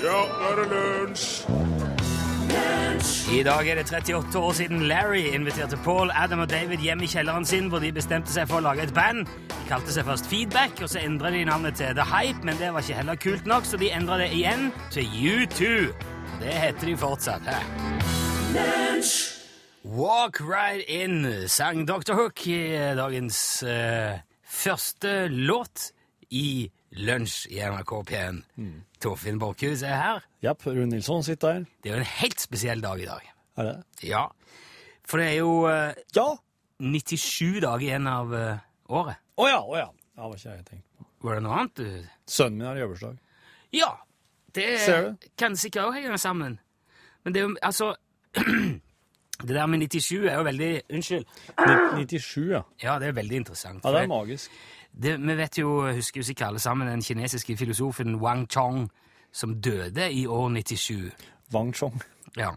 Ja, nå er det lunsj! I dag er det 38 år siden Larry inviterte Paul, Adam og David hjem i kjelleren sin, hvor de bestemte seg for å lage et band. De kalte seg først Feedback, og så endra de navnet til The Hype, men det var ikke heller kult nok, så de endra det igjen til U2. Og det heter de fortsatt. Hæ? Walk Right In sang Dr. Hook i dagens eh, første låt i Lunsj i NRK P1. Torfinn Borchhus er her. Japp, Rune Nilsson sitter her. Det er jo en helt spesiell dag i dag. Er det? Ja, for det er jo eh, Ja! 97 dager igjen av eh, året. Å ja, å ja. Det var ikke jeg tenkt på. Var det noe annet du Sønnen min har jobbursdag. Ja! Det Ser du? kan sikkert òg henge sammen. Men det er jo altså Det der med 97 er jo veldig Unnskyld. Ni- 97, ja. Ja, det er veldig interessant. Ja, det er magisk. Det, vi vet jo, husker jo sikkert alle sammen den kinesiske filosofen Wang Chong som døde i år 97. Wang Chong. Ja.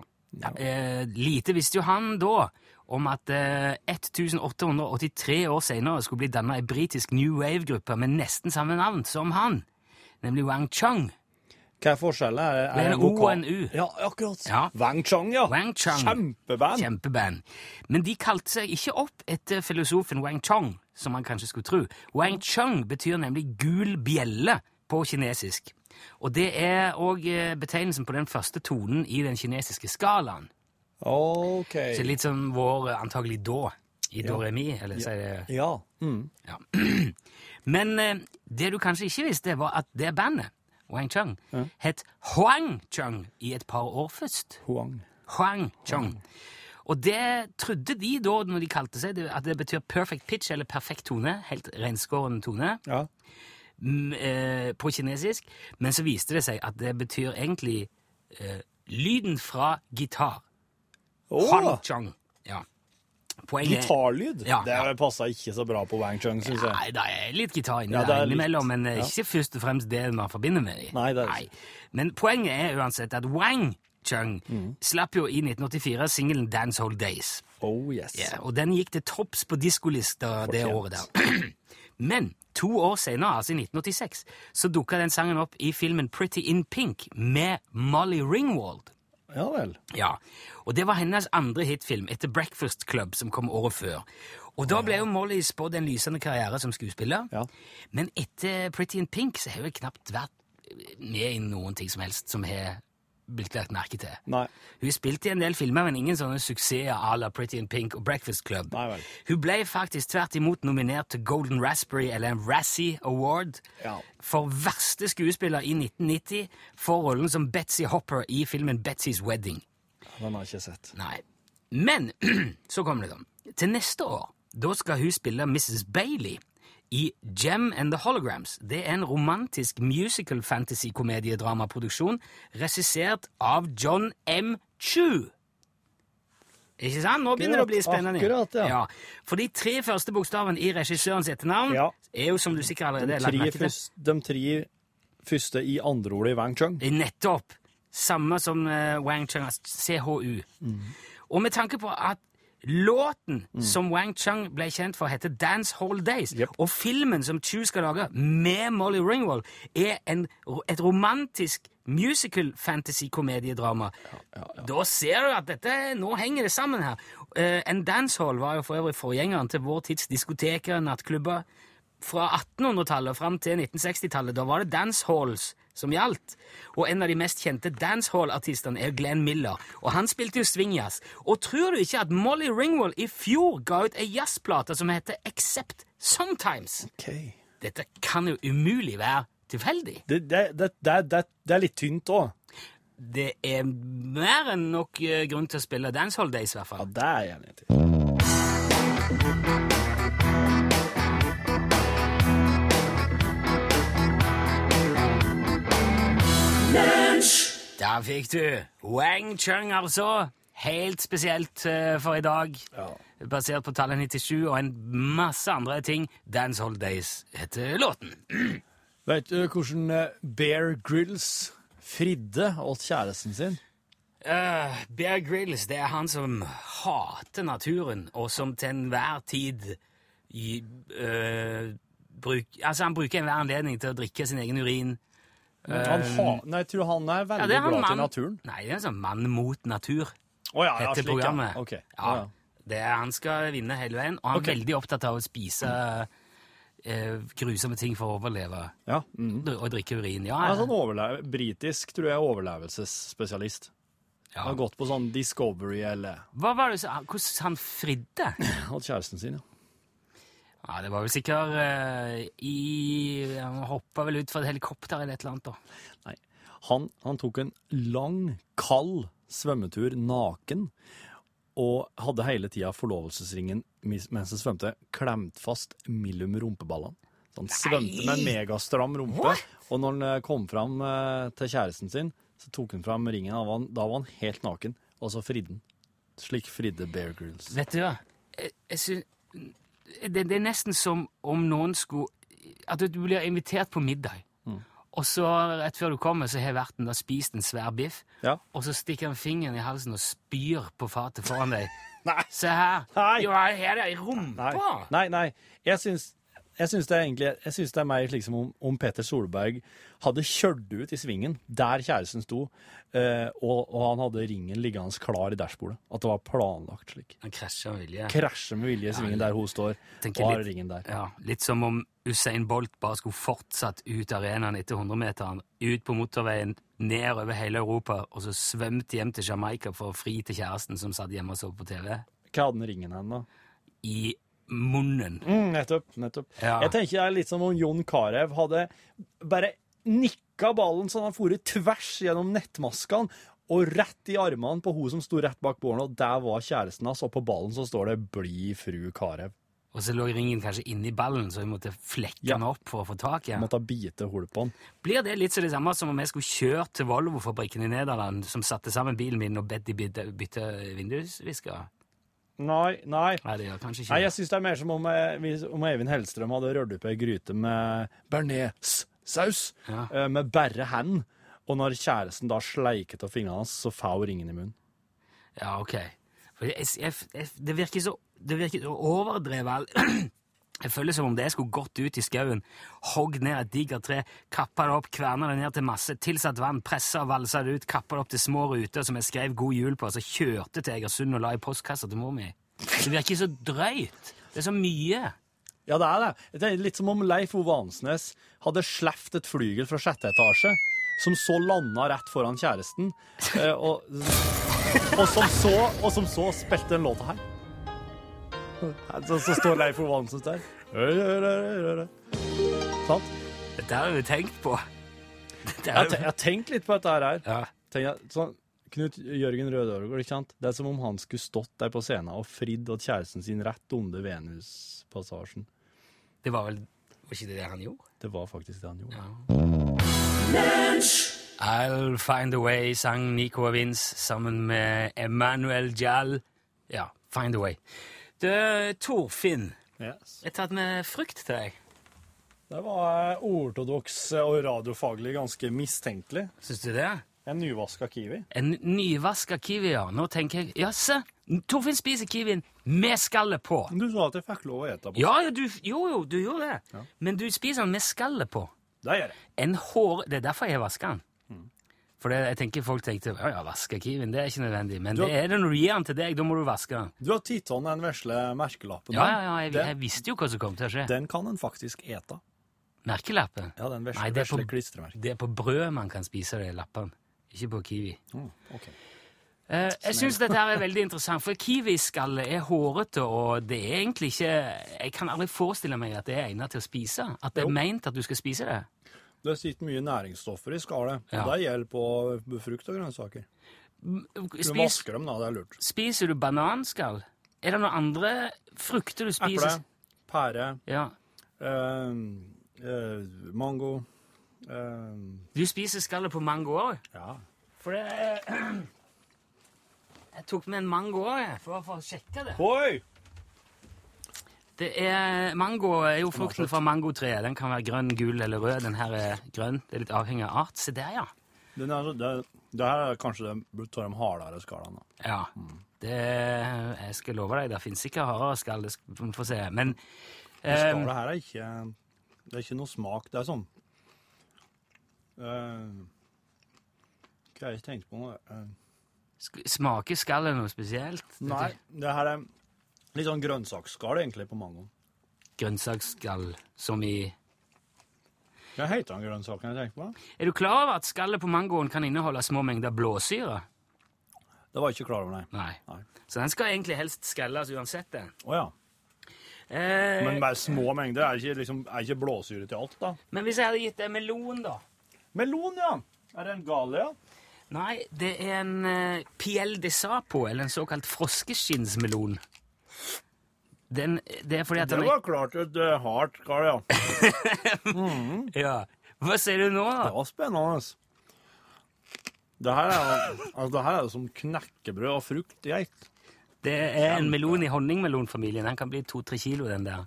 Eh, lite visste jo han da om at eh, 1883 år senere skulle bli dannet ei britisk New Wave-gruppe med nesten samme navn som han, nemlig Wang Chung. Hva er forskjellen? Er, Det er er en O og en U. Ja, akkurat. Ja. Wang Chong, ja. Wang Chong. Kjempeband. Kjempeband. Men de kalte seg ikke opp etter filosofen Wang Chong, som man kanskje skulle tro. Wang Chung betyr nemlig gul bjelle på kinesisk. Og det er òg betegnelsen på den første tonen i den kinesiske skalaen. Ok. Så litt som vår eh, antagelig da i mi, eller sier det Ja. Mm. ja. Men eh, det du kanskje ikke visste, var at det bandet, Wang Chung, het Huang Chung i et par år først. Huang. Huang Chung. Og det trodde de da, når de kalte seg, det- at det betyr perfect pitch, eller perfekt tone, helt renskåren tone, Ja. eh, på kinesisk. Men så viste det seg at det betyr egentlig uh, lyden fra gitar. Oh. Han chang. Ja. Poenget Gitarlyd? Ja, det ja. passa ikke så bra på Wang Chung, syns jeg. Nei, det er litt gitar inni Ja, der er innimellom, men eh, ikke først og fremst det man forbinder med dem. Nei, det er ikke. Men poenget er uansett at Wang Chung Mm. slapp jo i 1984 singelen Dance Hold Days. Oh yes. Yeah, og den gikk til topps på diskolista det året der. Men to år senere, altså i 1986, så dukka den sangen opp i filmen Pretty in Pink med Molly Ringwald. Ja vel. Ja, og det var hennes andre hitfilm etter Breakfast Club, som kom året før. Og da ble jo Molly spådd en lysende karriere som skuespiller. Ja. Men etter Pretty in Pink så har hun knapt vært med i noen ting som helst som har blitt lagt merke til. Nei. Hun spilte i en del filmer, men ingen sånne suksesser à la Pretty in Pink og Breakfast Club. Nei. Hun ble faktisk tvert imot nominert til Golden Raspberry, eller en Razzie Award, Ja. for verste skuespiller i 1990 for rollen som Betsy Hopper i filmen Betsy's Wedding. Den har jeg ikke sett. Nei. Men så kommer det, sånn. Til neste år da skal hun spille Mrs. Bailey i Gem and the Holograms. Det er en romantisk musical fantasy-komediedramaproduksjon regissert av John M. Chu. Ikke sant? Nå begynner det å bli spennende. Akkurat, ja. For de tre første bokstavene i regissørens etternavn Ja. er jo, som du sikkert allerede har lagt merke til de tre første i andreordet i Wang Chung. Nettopp. Samme som eh, Wang Chung, altså CHU. Og med tanke på at låten som Wang Chung ble kjent for, heter Dance Hall Days, Yep. og filmen som Chu skal lage med Molly Ringwald, er en, et romantisk musical fantasy-komediedrama. Da ser du at dette, nå henger det sammen her. Uh, en dancehall var jo for øvrig forgjengeren til vår tids diskoteker, nattklubber. Fra 1800-tallet og fram til 1960-tallet, da var det dancehalls som gjaldt. Og en av de mest kjente dancehall-artistene er Glenn Miller, og han spilte jo swingjazz. Og tror du ikke at Molly Ringwald i fjor ga ut ei jazzplate som heter Except Sometimes? Okay. Dette kan jo umulig være tilfeldig. Det, det, det, det, er litt tynt òg. Det er mer enn nok eh, grunn til å spille Dancehall Days, i hvert fall. Ja, det er jeg enig i. Der fikk du Wang Chung, altså. Helt spesielt eh, for i dag. Basert på tallet 97 og en masse andre ting. Dance Hold Days heter låten. Vet du hvordan eh, Bear Grylls fridde åt kjæresten sin? Uh, Bear Grylls det er han som hater naturen, og som til enhver tid i, eh, bruk, altså Han bruker enhver anledning til å drikke sin egen urin ha, nei, jeg tror han er veldig ja, han glad til naturen. Nei, det er sånn Mann mot natur. oh, ja, Dette slik, programmet. Ok. Ja, Ja, ja. Det er, han skal vinne hele veien, og han okay. er veldig opptatt av å spise eh, grusomme ting for å overleve. ja. Mm. Og drikke urin. Ja, Han er sånn britisk, tror jeg, overlevelsesspesialist. ja. Han har gått på sånn Discovery eller Hva var det så, Hvordan han fridde? hatt kjæresten sin, ja. Ja, Det var vel sikkert uh, i Han hoppa vel ut fra et helikopter eller et eller annet. da. Nei. Han, han tok en lang, kald svømmetur naken, og hadde hele tida forlovelsesringen mens han svømte, klemt fast mellom rumpeballene. Så han svømte med en megastram rumpe, What? og når han eh, kom fram eh, til kjæresten sin, så tok han fram ringen, Av han, da var han helt naken, og så fridde han. Slik fridde Bear Grylls. Vet du hva? Jeg, jeg syns det, det er nesten som om noen skulle At du blir invitert på middag, og så rett før du kommer, så har verten da spist en svær biff, Ja. og så stikker han fingeren i halsen og spyr på fatet foran deg. Nei. Se her! Nei. Jo, her er det i Nei, nei, nei. Jeg syns, jeg syns det er egentlig Jeg syns det er mer liksom om, om Peter Solberg hadde kjørt ut i svingen der kjæresten sto, eh, og, og han hadde ringen liggende klar i dashbordet. At det var planlagt slik. Han krasja med vilje. Krasjer med vilje i svingen der hun står, og har ringen der. Ja, Litt som om Usain Bolt bare skulle fortsatt ut arenaen etter 100-meteren, ut på motorveien, ned over hele Europa, og så svømt hjem til Jamaica for å fri til kjæresten som satt hjemme og så på TV, Hva hadde den ringen hen, da? i munnen. Mm, nettopp. nettopp. Ja. Jeg tenker det er litt som om Jon Carew hadde bare nikka ballen sånn han for tvers gjennom nettmaskene og rett i armene på hun som sto rett bak båren, og der var kjæresten hans, og på ballen så står det 'Bli fru Carew'. Og så lå ringen kanskje inni ballen, så vi måtte flekke Ja. den opp for å få tak i den. Måtte bite hull på den. Blir det litt så det samme som om jeg skulle kjørt til Volvo-fabrikken i Nederland, som satte sammen bilen min og bedt de bytte, bytte vindusvisker? Nei, nei. Nei, det gjør kanskje ikke Nei, det. jeg syns det er mer som om, eh, om Eivind Hellstrøm hadde rørt opp ei gryte med bearnéssaus Ja. eh, med bare hendene. og når kjæresten da sleiket av fingrene hans, så får hun ringen i munnen. Ja, ok. For jeg, jeg, jeg, det virker så, det virker så overdrevet. Jeg føler som om det skulle gått ut i skauen, hogd ned et digert tre, kappa det opp, kverna det ned til masse, tilsatt vann, pressa og valsa det ut, kappa det opp til små ruter som jeg skrev 'God jul' på, og så kjørte til Egersund og la i postkassa til mor mi. Det virker så drøyt. Det er så mye. Ja, det er det. Det er litt som om Leif Ove Ansnes hadde sleft et flygel fra sjette etasje, som så landa rett foran kjæresten, eh, og, og, som så, og som så spilte den låta her. Så, så står Leif Ove Ansnes der. Sant? Dette har jeg tenkt på. Dette Jeg er har jeg har tenkt litt på dette her. Ja. Jeg, sånn, Knut Jørgen sant? Det er som om han skulle stått der på scenen og fridd til kjæresten sin rett under Venuspassasjen. Det var vel Var ikke det det han gjorde? Det var faktisk det han gjorde. Ja. I'll Find a Way sang Nico Vince sammen med Emmanuel Jal. Ja, Find a Way. Du, Torfinn, Yes. jeg har tatt med frukt til deg. Det var ortodoks og radiofaglig ganske mistenkelig. Syns du det? En nyvaska kiwi. En nyvaska kiwi, ja. Nå tenker jeg Jaså, Torfinn spiser kiwien med skallet på. Du sa at jeg fikk lov å ete på. Ja, ja, du, jo, jo, du gjorde det. Men du spiser den med skallet på. Det gjør jeg. En hår... Det er derfor jeg vasker den. For det, jeg tenker folk tenkte ja, ja, vaske kiwien, det er ikke nødvendig. Men har, det er det når du gir den til deg, da må du vaske den. Du har tatt hånd den vesle merkelappen. Ja, ja, ja, jeg, Den- jeg visste jo hva som kom til å skje. Den kan en faktisk ete. Merkelappen. Ja, den vesle, Nei, det er på- vesle. Det er på brød man kan spise de lappene, ikke på kiwi. Mm, ok. Eh, jeg syns dette her er veldig interessant, for kiwiskallet er hårete, og det er egentlig ikke Jeg kan aldri forestille meg at det er egnet til å spise. At det er Jo. meint at du skal spise det. Det sitter mye næringsstoffer i skallet. Ja. Det gjelder på frukt og grønnsaker. Du Spis, vasker dem, da. Det er lurt. spiser du bananskall? Er det noen andre frukter du spiser? Eple, pære, Ja. eh, mango eh, Du spiser skallet på mango òg? Ja. For det Jeg tok med en mango òg, for, for å sjekke det. Oi! Det er, Mango er jo frukten fra mangotreet. Den kan være grønn, gul eller rød. Den her er grønn. Det er litt avhengig av art. Se der, ja. Den er, det, det her er kanskje det av de hardere skallene. Ja. Det, jeg skal love deg, det finnes ikke hardere skall. Vi får se. Men Det skallet her er ikke Det er ikke noe smak. Det er sånn Eh, Hva jeg tenkt på nå? Eh, Smaker skallet noe spesielt? Nei, det her er litt sånn grønnsaksskall egentlig på mangoen. Grønnsaksskall, som i Hva heter den grønnsaken jeg tenker på? Er du klar over at skallet på mangoen kan inneholde små mengder blåsyre? Det var jeg ikke klar over, nei. Nei. Nei. Så den skal egentlig helst skalles uansett, den. Oh, ja. Eh, Men bare små mengder er ikke, liksom, er ikke blåsyre til alt, da? men hvis jeg hadde gitt deg melon, da? Melon, ja. Er det en galia? Nei, det er en uh, piel de sapo, eller en såkalt froskeskinnsmelon. Den, det Det den var klart et uh, hardt kall, ja. Ja. Hva ser du nå, da? Det var spennende. Det her er, altså, det her er som knekkebrød og frukt i ett. Det er en melon i honningmelonfamilien. Den kan bli to-tre kilo, den der.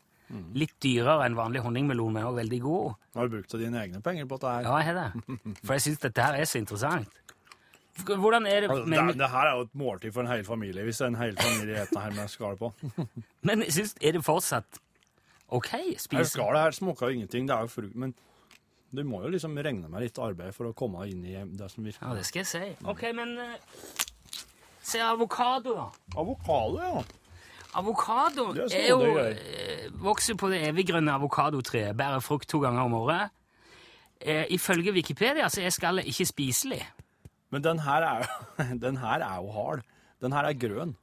Litt dyrere enn vanlig honningmelon, men også veldig god. Har du brukt dine egne penger på dette her? Ja, jeg har det. For jeg syns dette her er så interessant. Hvordan er det Altså, med, det, det her er jo et måltid for en hel familie, hvis en hel familie spiser her med skall på. Men synes, er det fortsatt OK? Her Spise Skallet her smaker jo ingenting, det er jo frukt, men du må jo liksom regne med litt arbeid for å komme inn i det som virker. Ja, det skal jeg si. OK, men uh, Se avokado, da. Avokado, ja. Avokado er er jo eh, Vokser på det eviggrønne avokadotreet. Bærer frukt to ganger om året. Uh, ifølge Wikipedia så er skallet ikke spiselig. Men den her er den her er jo hard. Den her er grønn.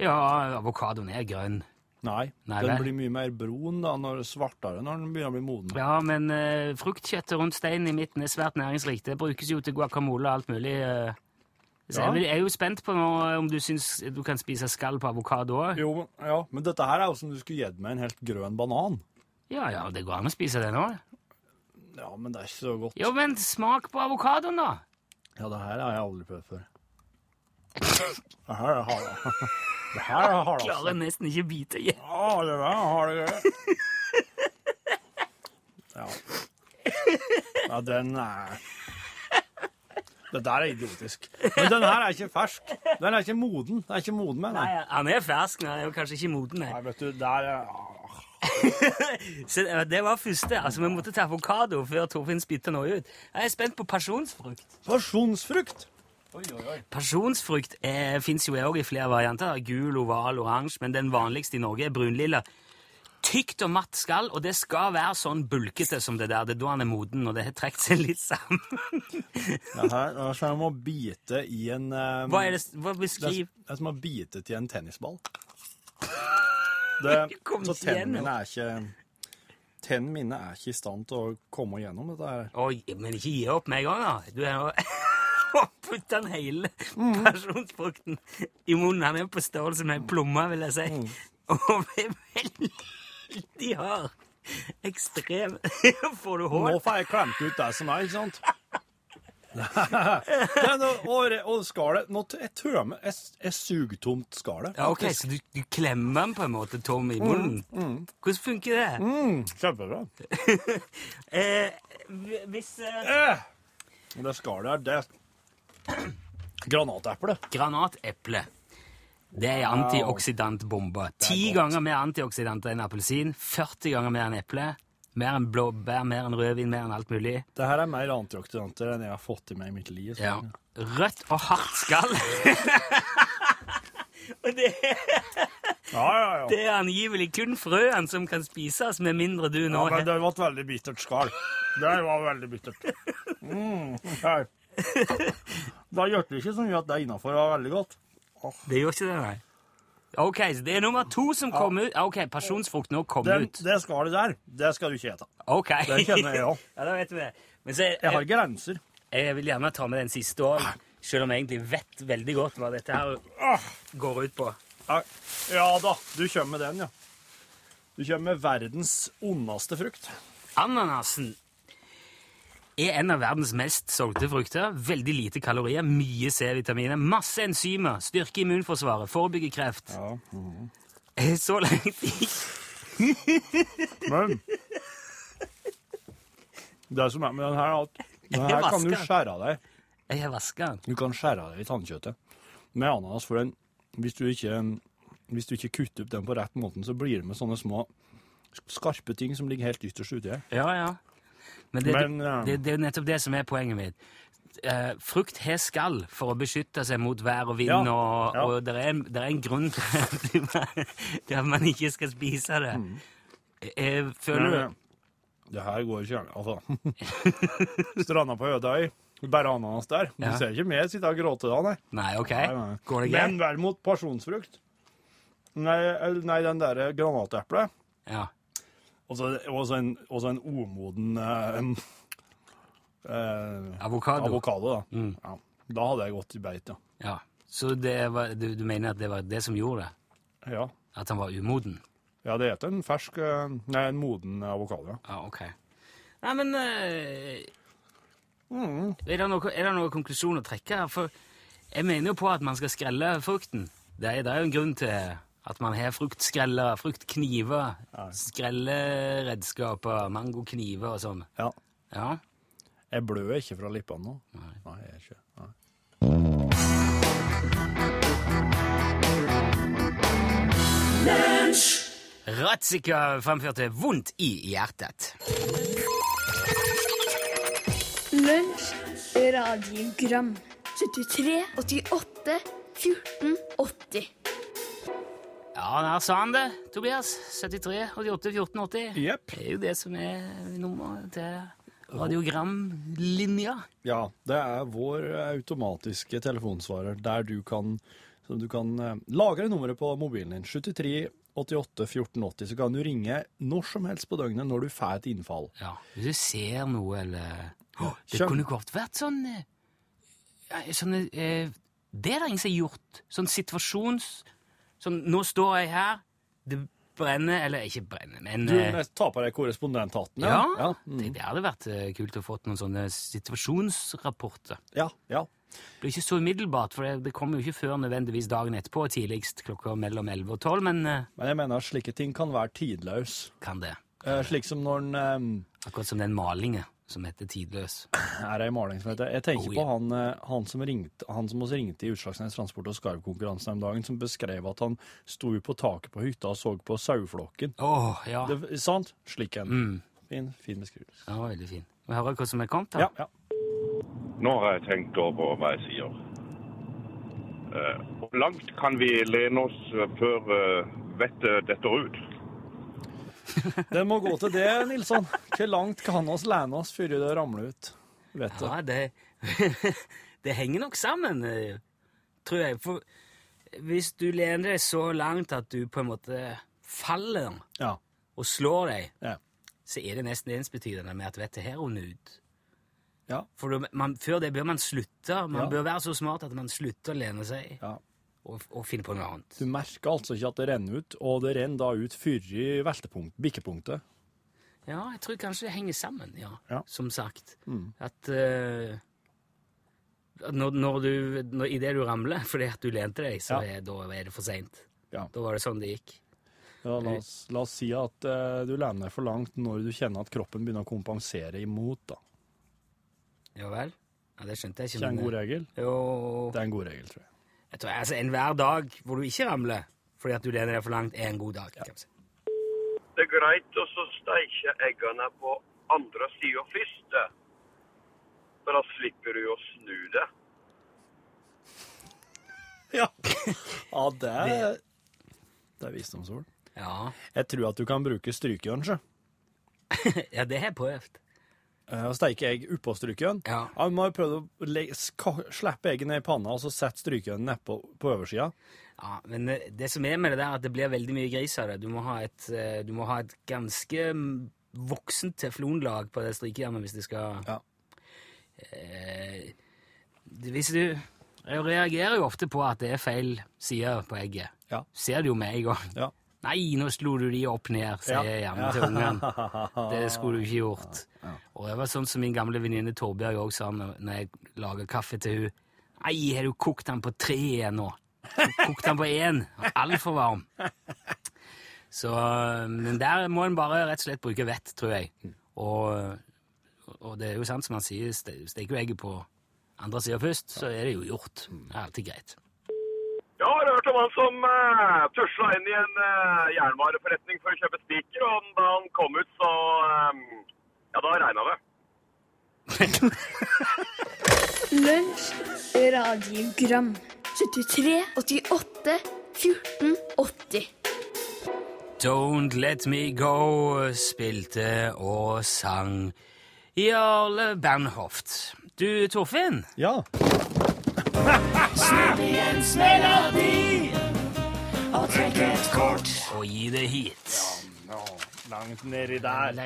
Ja, avokadoen er grønn. Nei, Nei den vel. blir mye mer brun da, når svartere når den begynner å bli moden. Ja, men uh, fruktkjøttet rundt steinen i midten er svært næringsrikt. Det brukes jo til guacamole og alt mulig. Uh, så Ja. jeg er jo spent på nå eh, om du syns du kan spise skall på avokado òg. Ja, men dette her er jo som du skulle gitt meg en helt grønn banan. Ja, ja, det går an å spise det nå. Ja, men det er ikke så godt. Jo, men smak på avokadoen, da! Ja, det her har jeg aldri prøvd før. Det her er harde. Det her er harde. Jeg Klarer nesten ikke bite i. Ja, det der er harde. Ja. ja, den er Det der er idiotisk. Men den her er ikke fersk. Den er ikke moden. Den er ikke moden med, nei. Nei, han er fersk, men han er jo kanskje ikke moden. nei. Nei, vet du, der er Så det- det var første. Altså, Vi måtte ta avokado før Torfinn spytta noe ut. Jeg er spent på pasjonsfrukt. Pasjonsfrukt. Pasjonsfrukt eh, fins jo også i flere varianter. Gul, oval, oransje, men den vanligste i Norge er brunlilla. Tykt og matt skall, og det skal være sånn bulkete som det der. Det er da han er moden, og det har trukket seg litt sammen. Det her er som å bite i en um, Hva er det Hva Det er, beskriv det er som å bite til en tennisball. Det, så tennene mine er ikke Tennene mine er ikke i stand til å komme gjennom dette her. Oi, men ikke gi opp med en gang, da. Du er nå Putt den hele pasjonsfrukten i munnen. Han er på størrelse med en plomme, vil jeg si. Mm. Og er veldig hard. Ekstrem. Får du Nå får jeg klemt ut det som er, ikke sant? Det er noe- og, skallet t- jeg tømmer Jeg, jeg suger tomt skallet. Ja, ok, Så du, du klemmer den på en måte tom i munnen? Hvordan funker det? Mm, kjempebra. Eh, hvis eh, Eh, det skallet er det Granateple. Granateple. Det er antioksidantbombe. Ti ganger mer antioksidanter enn appelsin. 40 ganger mer enn eple. Mer enn blåbær, mer enn rødvin, mer enn alt mulig. Det her er mer antioksidanter enn jeg har fått i meg i mitt liv. Ja. Rødt og hardt skall. og det, ja, ja. ja. det er angivelig kun frøene som kan spises, med mindre du nå Ja, men det var et veldig bittert skall. Det var veldig bittert. Mm, okay. Da gjør det ikke så mye at det innafor var veldig godt. Det gjør ikke det, nei. Ok, så det er nummer to som kom ut. Ok, pasjonsfrukt nå kom Den, ut. det skal du der, det skal du ikke ete. Ok. Det kjenner jeg òg. ja, da vet vi det. Men så, Jeg har grenser. jeg vil gjerne ta med den siste òg, selv om jeg egentlig vet veldig godt hva dette her Ah, går ut på. Ja ja da, du kommer med den, ja. Du kommer med verdens ondeste frukt. Ananasen er en av verdens mest solgte frukter. Veldig lite kalorier, mye C-vitaminer, masse enzymer, styrke immunforsvaret, forebygge kreft. Ja. Eh, Så langt. Men Det som er med den her, er at den her kan du skjære av deg. Jeg er vaska. Du kan skjære av deg i tannkjøttet med ananas, for den, hvis, du ikke, hvis du ikke kutter opp den på rett måten, så blir det med sånne små skarpe ting som ligger helt ytterst uti her. Ja, ja. Men det, Men, ja. det, det er jo nettopp det som er poenget mitt. Eh, frukt har skall for å beskytte seg mot vær og vind, Ja, og, ja. og det er, en- det er en grunn til at, man ikke skal spise det. Mm. Eh, føler Nei, du Det her går ikke, altså. Stranda på Ødøy. Bare ananas der. Du Ja. ser ikke meg sitte og gråte da, nei. Nei, OK? Nei, nei. Går det Men vel mot pasjonsfrukt. Nei, nei den derre granateplet. Ja. Og så en, også en omoden eh, eh, Avokado. avokado, da. Mm. Ja. Da hadde jeg gått i beit, ja. Ja. Så det var, du, du mener at det var det som gjorde det? Ja, At han var umoden? ja det heter en fersk eh, Nei, en moden avokado. ja. Ja, OK. Nei, men eh, Mm. er, det noe, er det noen konklusjon å trekke? For jeg mener jo på at man skal skrelle frukten. Det er, det er jo en grunn til at man har fruktskrellere, fruktkniver, skrelleredskaper, mangokniver og sånn. Ja. Ja. Jeg blør ikke fra lippene nå. Nei. Nei, jeg er ikke. Nei. Ratzika fremførte vondt i hjertet. Lunsj, radiogram 73, 88, 14, 80 Ja, der sa han det, Tobias. 73, 88, 14, 80. Jepp. Det er jo det som er nummeret til radiogramlinja. Ja, det er vår automatiske telefonsvarer der du kan, du kan eh, lagre nummeret på mobilen din. 73 88 14 80. Så kan du ringe når som helst på døgnet når du får et innfall. Ja, hvis du ser noe, eller oh, Det Kjøm- kunne godt vært sånn eh, sånn, eh, Det er det ingen som har gjort. Sånn situasjons... Sånn, nå står jeg her, det brenner Eller ikke brenner, men Du eh, tar på deg korrespondenthatten. Ja, Ja. Mm. det, det hadde vært eh, kult å få noen sånne situasjonsrapporter. ja. ja. Det blir ikke så umiddelbart, for det, det kommer jo ikke før nødvendigvis dagen etterpå, tidligst klokka mellom 11 og 12, men eh, Men jeg mener at slike ting kan være tidløse. kan det. Eh, slik som når en eh, Akkurat som den malingen som heter Tidløs. er ei maling som heter Jeg tenker Oh, på han, eh, han som ringte Han som oss ringte i Utslagsnes Transport og Skarvkonkurransen om dagen, som beskrev at han sto på taket på hytta og så på saueflokken. Oh, ja. Det, sant? Slik en. Mm, Fin, fin beskrivelse. ja, veldig fin. Vi hører hva som er kommet her. Ja, ja. Nå har jeg tenkt over hva jeg sier. Eh, Hvor langt kan vi lene oss før eh, vettet detter ut? Det må gå til det, Nilsson. Hvor langt kan oss lene oss før det ramler ut? Vet du. Ja, det, det henger nok sammen, eh, tror jeg. For hvis du lener deg så langt at du på en måte faller Ja. og slår deg, Ja. så er det nesten ensbetydende med at vettet her renner ut. Ja. For man, før det bør man slutte. Man bør være så smart at man slutter å lene seg ja. Og, og finne på noe annet. Du merker altså ikke at det renner ut, og det renner da ut før i veltepunkt, bikkepunktet. Ja, jeg tror kanskje det henger sammen, ja. Ja. Som sagt. Mm. At uh, når, når du, når, i det du ramler fordi at du lente deg, så Ja. er, da er det for seint. Ja. Da var det sånn det gikk. Ja, la, oss, la oss si at uh, du lener deg for langt når du kjenner at kroppen begynner å kompensere imot. da. Ja vel? Ja, Det skjønte jeg ikke. Det er en god regel? Jo, Det er en god regel, tror jeg. Jeg tror altså Enhver dag hvor du ikke ramler fordi at du lener deg for langt, er en god dag. kan si. Det er greit å så steike eggene på andre sida først. det. For da slipper du å snu det. Ja, ja det er Det er visdomsord. Ja. Jeg tror at du kan bruke strykejern, sjø. ja, det har jeg prøvd. Eh, Å steike egg oppå strykejern. Ja. ja, må jo prøve å slippe egget ned i panna, og så sette strykejernet nedpå på oversida. Ja, men eh, det som er med det der, at det blir veldig mye gris av det. Du må ha et, eh, du må ha et ganske mm, voksent teflonlag på det strykejernet hvis det skal Ja. eh, Hvis du Jeg reagerer jo ofte på at det er feil sider på egget. Ja. Ser det jo med en gang. Ja. Nei, nå slo du de opp ned, sier jeg gjerne til ungene. Det skulle du ikke gjort. Og det var sånn som min gamle venninne Torbjørg òg sa når jeg lager kaffe til hun. Nei, har du kokt den på tre igjen nå? Kokt den på én. Altfor varm. Så, men der må en bare rett og slett bruke vett, tror jeg. Og, og det er jo sant som han sier, ste- steker du egget på andre sida først, så er det jo gjort. Det er alltid greit. Jeg har hørt om han som uh, tusla inn i en uh, jernvareforretning for å kjøpe spiker, og da han kom ut, så um, Ja, da regna det. Lunsj, radiogram 73, 88, 14, 80 Don't Let Me Go spilte og sang Jarle Bernhoft. Du, Torfinn? Ja. Og trekk et kort og gi det hit. Langt nedi der. Det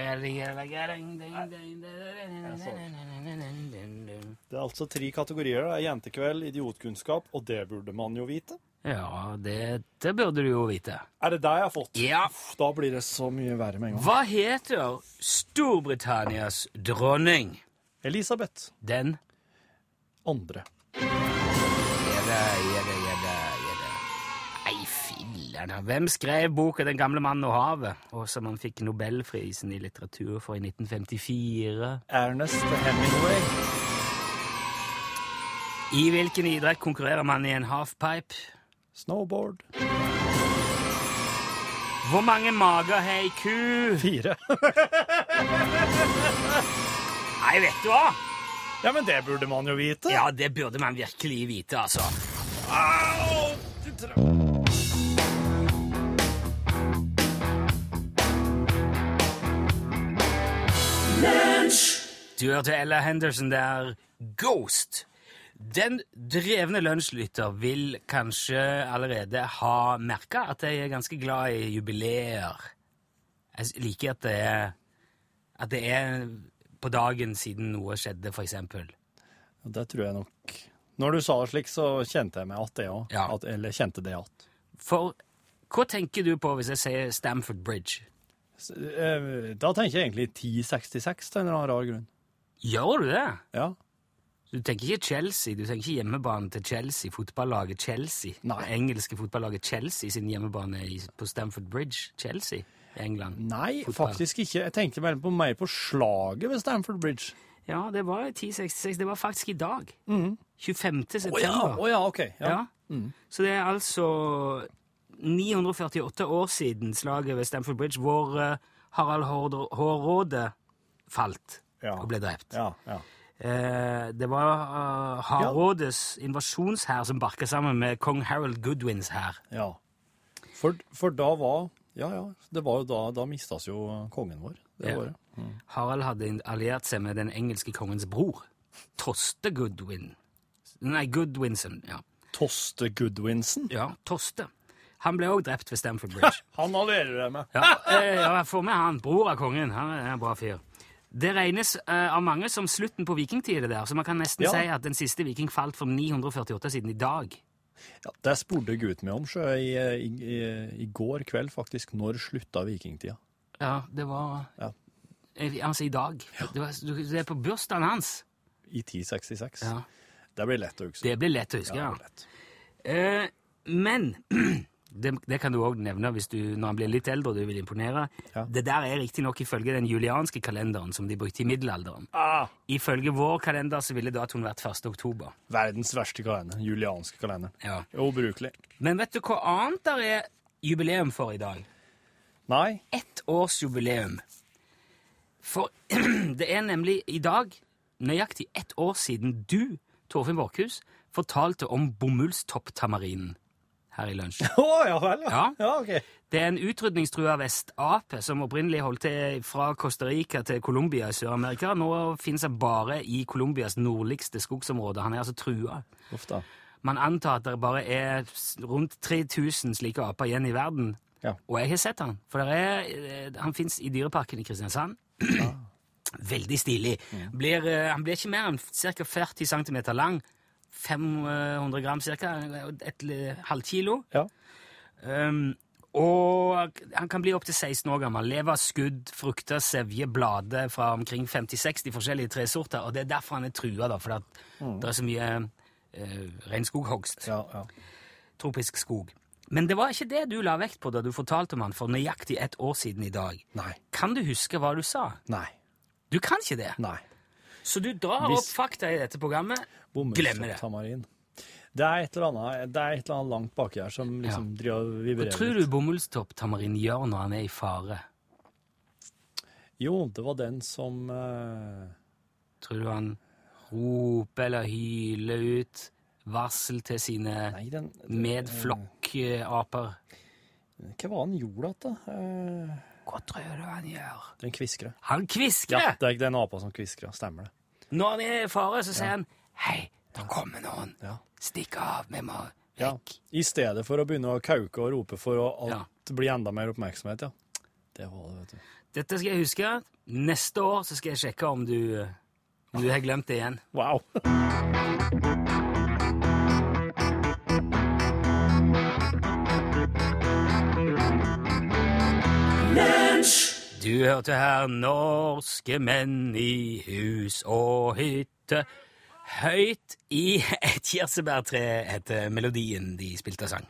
er altså tre kategorier. Det er jentekveld, idiotkunnskap, og det burde man jo vite. Ja, det, det burde du jo vite. Er det det jeg har fått? Ja. Da blir det så mye verre med en gang. Hva heter Storbritannias dronning? Elisabeth. Den Andre. Gjedde, gjedde, gjedde. Nei, filler'n. Hvem skrev boka 'Den gamle mannen og havet', og som han fikk nobelprisen i litteratur for i 1954? Ernest Hemingway. I hvilken idrett konkurrerer man i en halfpipe? Snowboard. Hvor mange mager har ei ku? Fire. Nei, vet du hva? Ja, men det burde man jo vite. Ja, det burde man virkelig vite, altså. Au! Du hørte Ella Henderson der, Ghost. Den drevne lunsjlytter vil kanskje allerede ha merka at jeg er ganske glad i jubileer. Jeg liker at det er, at det er på dagen siden noe skjedde, for eksempel. Det tror jeg nok. Når du sa det slik, så kjente jeg meg at det òg. Ja. Eller kjente det at. For hva tenker du på hvis jeg sier Stamford Bridge? Eh, Da tenker jeg egentlig 1066 til en eller annen rar grunn. Gjør du det? Ja. Du tenker ikke Chelsea, du tenker ikke hjemmebanen til Chelsea, fotballaget Chelsea. Nei. Det engelske fotballaget Chelsea sin hjemmebane på Stamford Bridge, Chelsea, England. Nei, Fotball. faktisk ikke. Jeg tenkte mer på, mer på slaget ved Stamford Bridge. Ja, det var 1066, det var faktisk i dag. 25. september. Å september. ja, å ja, OK. Ja. Ja. Så det er altså 948 år siden slaget ved Stamford Bridge, hvor eh, Harald Hårråde falt Ja. og ble drept. Ja, ja. Eh, det var uh, Hardrådes invasjonshær som barka sammen med kong Harold Goodwins hær. ja. For, for da var Ja, ja. Det var jo da, da mistas jo kongen vår. Det Ja. året. Harald hadde alliert seg med den engelske kongens bror, Toste Goodwin. Nei, Goodwinson. Ja, Toste Goodwinson. ja Toste. Han ble òg drept ved Stamford Bridge. Han allierer jeg med. Ja, eh, ja, jeg får med han. Bror av kongen. Han er en bra fyr. Det regnes uh, av mange som slutten på vikingtida der, så man kan nesten Ja. si at den siste viking falt for 948 siden i dag. Ja, det spurte gutten min om sjø i, i, i, i går kveld, faktisk. Når slutta vikingtida? Ja, det var Ja. Altså i dag. Det, var, det er på bursdagen hans. I 1066. Ja. Det blir lett å huske. Det blir lett å huske, Ja, ja. Eh, men det, det kan du òg nevne hvis du, når han blir litt eldre og du vil imponere. Ja. Det der er riktignok ifølge den julianske kalenderen som de brukte i middelalderen. Ah, Ifølge vår kalender så ville datoen vært 1. oktober. verdens verste kalender. Julianske kalender. Ja. Ubrukelig. Men vet du hva annet der er jubileum for i dag? Nei. Ettårsjubileum. For det er nemlig i dag nøyaktig ett år siden du, Torfinn Borchhus, fortalte om bomullstopptamarinen her i lunsj. Oh, ja vel, ja. Ja. ja ok. Det er en utrydningstrua vestape som opprinnelig holdt til fra Costa Rica til Colombia i Sør-Amerika. Nå finnes han bare i Colombias nordligste skogsområde. Han er altså trua. Ofte. Man antar at det bare er rundt 3000 slike aper igjen i verden. Ja. Og jeg har sett han, for er, eh, han fins i Dyreparken i Kristiansand. Veldig stilig. Blir, eh, han blir ikke mer enn ca. 40 cm lang. 500 gram ca. Et halvt kilo. Ja. Um, og han kan bli opptil 16 år gammel. Lever, skudd, frukter, sevje, blader fra omkring 50-60 forskjellige tresorter. Og det er derfor han er trua, da, for mm. det er så mye uh, regnskoghogst. Ja, ja. Tropisk skog. Men det var ikke det du la vekt på da du fortalte om han for nøyaktig ett år siden i dag. Nei. Kan du huske hva du sa? Nei. Du kan ikke det. Nei. Så du drar Hvis- opp fakta i dette programmet. Glemmer det. Det er et eller annet, det er et eller annet langt baki her som liksom driver og Hva tror litt. du bomullstopptamarin gjør når han er i fare? Jo, det var den som uh... Tror du han roper eller hyler ut varsel til sine Nei, den medflokkaper? Hva var han gjorde igjen, da? Eh, Hva tror du han gjør? den kviskrer. Han kviskrer! Ja, det er den apa som kviskrer. Stemmer det. Når han er i fare, så sier han Hei, da kommer noen. Ja. Stikk av, vi må Ja. I stedet for å begynne å kauke og rope for å alt bli enda mer oppmerksomhet, ja. Det var det, vet du. Dette skal jeg huske. Neste år så skal jeg sjekke om du, om du har glemt det igjen. Wow! Du hørte her norske menn i hus og hytte. Høyt i et kirsebærtre heter melodien de spilte og sang.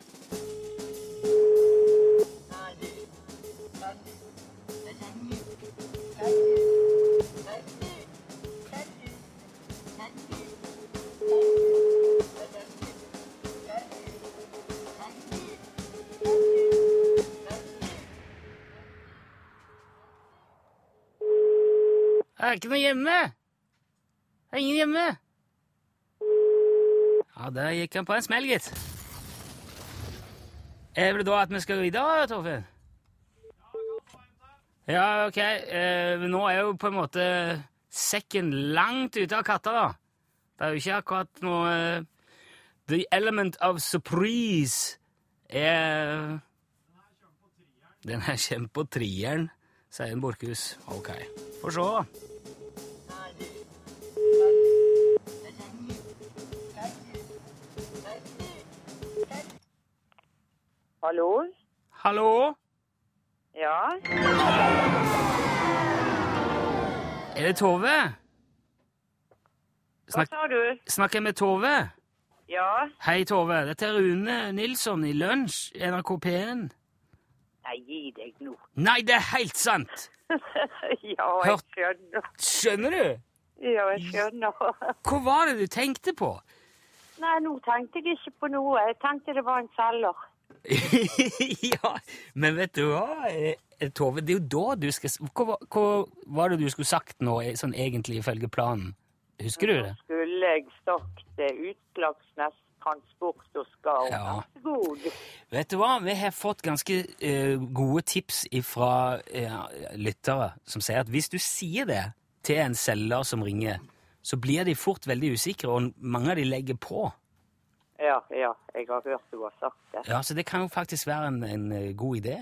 Det er ikke noe hjemme! Det er ingen hjemme! Ja, der gikk han på en smell, gitt. Er det da at vi skal videre, Torfinn? Ja, ok. Eh, nå er jo på en måte sekken langt ute av katta, da. Det er jo ikke akkurat noe eh, The element of surprise er Den her kommer på trieren, sier en Borchhus. Ok. Få se, da. Hallo? Hallo? Ja? Er det Tove? Hva sa du? snakker jeg med Tove? Ja? Hei, Tove. Dette er Rune Nilsson i Lunsj, NRK P1. Nei, gi deg nå. Nei, det er helt sant! ja, jeg skjønner. Skjønner du? Ja, jeg skjønner. Hva var det du tenkte på? Nei, nå tenkte jeg ikke på noe. Jeg tenkte det var en selger. ja, men vet du hva, eh, Tove? Det er jo da du skal Hva, var- hva var det du skulle sagt nå, eh, sånn egentlig ifølge planen? Husker du det? Skulle jeg sagt det Utslagsnes Transport og Skar. Ja. God. Vet du hva? Vi har fått ganske uh, gode tips fra lyttere som sier at hvis du sier det til en selger som ringer, så blir de fort veldig usikre, og mange av de legger på. Ja, ja, jeg har hørt du har sagt det. Ja, Så det kan jo faktisk være en, en eh, god idé.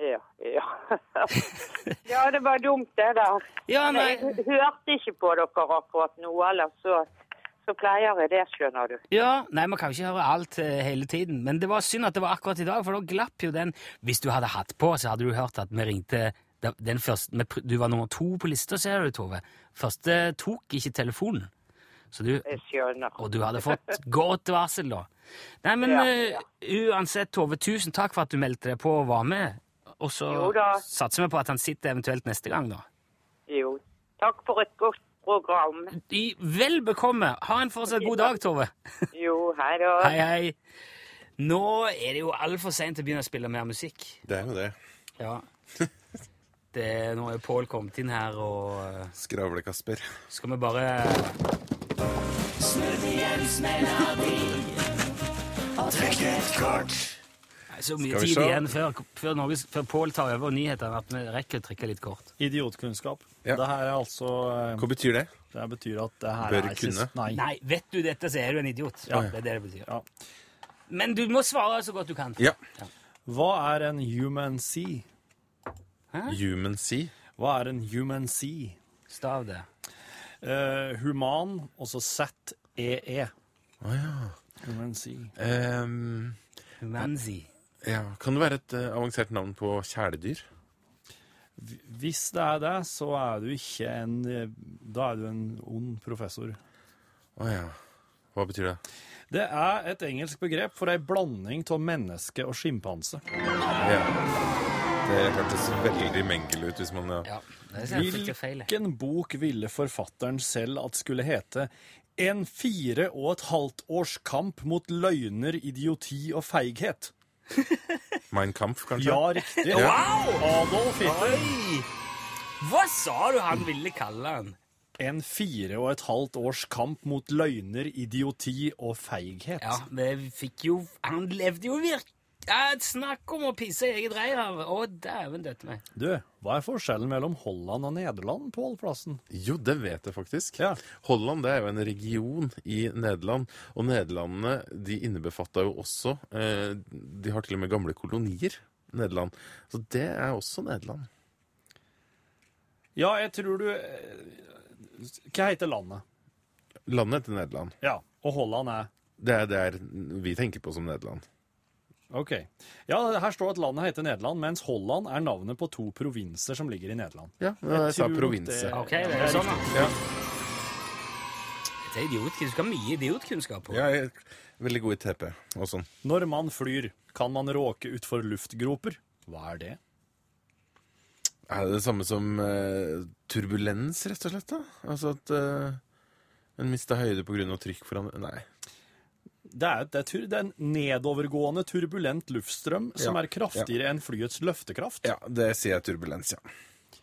Ja, ja. ja, det var dumt det der. Ja, Men nei, Jeg hørte ikke på dere akkurat nå, ellers så, så pleier jeg det, skjønner du. ja, nei, man kan jo ikke høre alt eh, hele tiden, men det var synd at det var akkurat i dag, for da glapp jo den Hvis du hadde hatt på, så hadde du hørt at vi ringte den første, Du var nummer to på lista, ser du, Tove. Første tok ikke telefonen. Så du, Jeg skjønner. og du hadde fått godt varsel, da. Nei, men Ja, ja. Uh, uansett, Tove, tusen takk for at du meldte deg på og var med. Og så satser vi på at han sitter eventuelt neste gang, da. Jo, takk for et godt program. I, vel bekomme. Ha en fortsatt god dag, Tove. Jo, hei da. Hei, hei. Nå er det jo altfor seint å begynne å spille mer musikk. Det er jo det. Ja. Det, nå er Pål kommet inn her, og eh, Skravle-Kasper. skal vi bare Nei, Så mye Skal vi tid se. igjen før, før, Norges- før Pål tar over nyhetene at vi rekker å trekke litt kort. Idiotkunnskap. Ja. Det her er altså eh, Hva betyr det? Det betyr at det her Bør er kunne. Sist, Nei. Nei, vet du dette, så er du en idiot. Ja. Det er det det betyr. Ja. Men du må svare så godt du kan. Ja. Hva er en human sea? Human sea. Hva er en human sea? Stav det. Eh, human, og så Z-E-E. Å ja. Human Um, Ehm, Humanzi. ja. Kan det være et uh, avansert navn på kjæledyr? Hvis det er det, så er du ikke en eh, Da er du en ond professor. Å ja. Hva betyr det? Det er et engelsk begrep for ei blanding av menneske og sjimpanse. Ja. Det hørtes veldig mengel ut hvis man ja. Hvilken bok ville forfatteren selv at skulle hete En fire og et halvt års kamp mot løgner, idioti og feighet? Mein Kampf, kanskje? Ja, riktig. Ja. Adolf Hitler. Oi! Hva sa du han ville kalle han? En fire og et halvt års kamp mot løgner, idioti og feighet. Ja, vi fikk jo Han levde jo virkelig ja, Snakk om å pisse i eget reir her. Å, dæven døtte meg. Du, hva er forskjellen mellom Holland og Nederland, Pål Plassen? Jo, det vet jeg faktisk. Ja. Holland det er jo en region i Nederland, og Nederlandene de innebefatta jo også eh, De har til og med gamle kolonier, Nederland. Så det er også Nederland. Ja, jeg tror du eh, Hva heter landet? Landet heter Nederland. Ja, og Holland er Det er det vi tenker på som Nederland. OK. Ja, her står at landet heter Nederland, mens Holland er navnet på to provinser som ligger i Nederland. Ja, jeg sa provinser. det- Ok, det er sånn, da. Ja. Det er idiotkunnskap. du skal ha mye idiotkunnskap på. Jeg er veldig god i TP og sånn. Når man flyr, kan man råke utfor luftgroper. Hva er det? Er det det samme som uh, turbulens, rett og slett? da? Altså at uh, en mister høyde pga. trykk foran Nei. Det er, det, er det er en nedovergående turbulent luftstrøm som Ja, er kraftigere enn flyets løftekraft. Ja, det sier jeg turbulens, ja.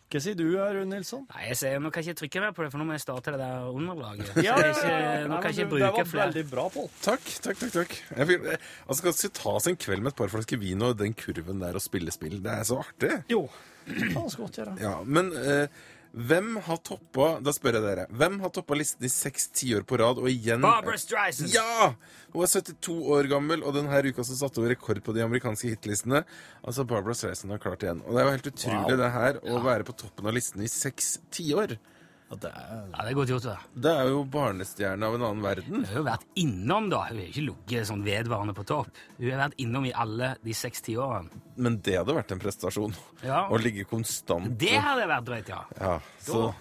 Hva sier du, Rune Nilsson? Nei, jeg ser, Nå kan jeg ikke trykke mer på det, for nå må jeg starte det der underlaget. Ja, ja, ja, nå kan jeg ikke bruke flere. det var veldig bra, Pål. Takk, takk, takk. takk. Jeg eh, altså skal vi ta oss en kveld med et par flasker vin og den kurven der og spille spill. Det er så artig. Jo, det kan vi godt gjøre. Ja, Men eh, hvem har toppa Da spør jeg dere. Hvem har toppa listen i seks tiår på rad, og igjen Barbara Streisand! Ja! Hun er 72 år gammel, og denne uka så satte hun rekord på de amerikanske hitlistene. Altså, Barbara Streisand har klart igjen. Og det er jo helt utrolig, Wow. det her, å være på toppen av listen i seks tiår. Ja, det er... Ja, det er godt gjort, det. Det er jo barnestjerne av en annen verden. Hun har jo vært innom, da. Hun har ikke ligget sånn vedvarende på topp. Hun har vært innom i alle de seks tiårene. Men det hadde vært en prestasjon. Ja. Å ligge konstant Det hadde vært drøyt, ja. Ja, så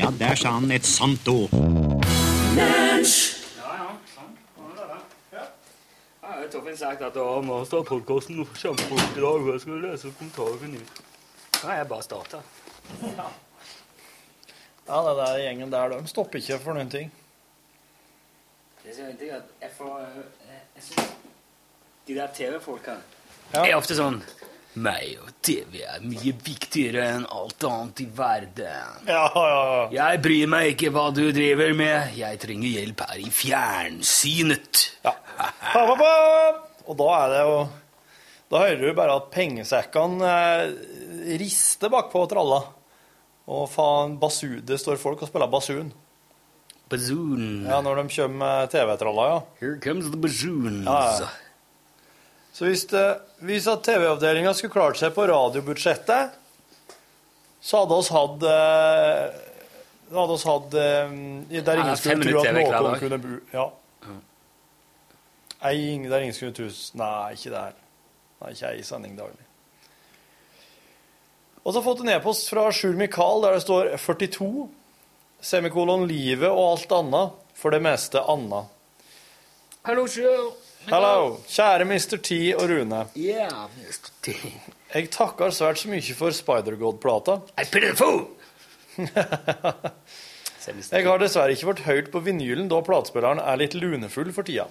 Ja, der sa han et sant ord. Ja, ja. sant Ja. det er har Torfinn sagt at å, må stå podkasten og jeg skal lese kommentarene. Nå har jeg bare starta. Ja, det der gjengen der, de stopper ikke for noen ting. Det som er ting at jeg får jeg, jeg synes De der TV-folkene Ja. er ofte sånn Meg og TV er mye viktigere enn alt annet i verden. Ja, ja, ja. Jeg bryr meg ikke hva du driver med. Jeg trenger hjelp her i fjernsynet. ja. Pa, pa, pa. Og da er det jo Da hører du bare at pengesekkene eh, rister bakpå tralla. Og faen, basu, det står folk og spiller basun. Bazoon. Ja, når de kommer med TV-tralla, ja. Here comes the bazoons. Ja, ja. Så hvis, det, hvis at TV-avdelinga skulle klart seg på radiobudsjettet, så hadde oss hatt eh, hadde oss hatt eh, Der ingen skulle tro at noen kunne bo Ja. Ei, der ingen skulle tro Nei, ikke det her. Nei, ikke ei sending daglig. Og så har jeg fått en e-post fra Sjur Mikael der det står 42, semikolon livet og alt annet, for det meste anna. Hallo, Sjur. Hallo, kjære Mr. T og Rune. Yeah, Mr. T. Jeg takker svært så mye for Spider-God-plata. I pity the fool! Jeg har dessverre ikke vært hørt på vinylen, da platespilleren er litt lunefull for tida.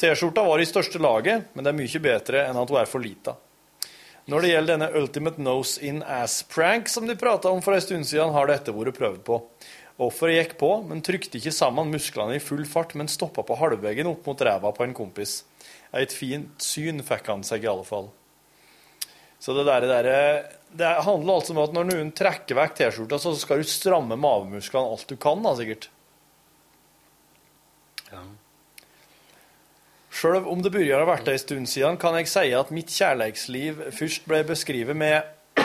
T-skjorta var i største laget, men det er mye bedre enn at hun er for lita. Når det gjelder denne Ultimate Nose in Ass-prank som de prata om for en stund siden, har dette vært prøvd på. Offeret gikk på, men trykte ikke sammen musklene i full fart, men stoppa på halvveggen opp mot ræva på en kompis. Et fint syn fikk han seg i alle fall. Så det der, der, det handler altså om at når noen trekker vekk T-skjorta, så skal du stramme mavemusklene alt du kan, da, sikkert. Ja. Sjøl om det begynner å ha vært ei stund siden, kan jeg si at mitt kjærleiksliv først ble beskrevet med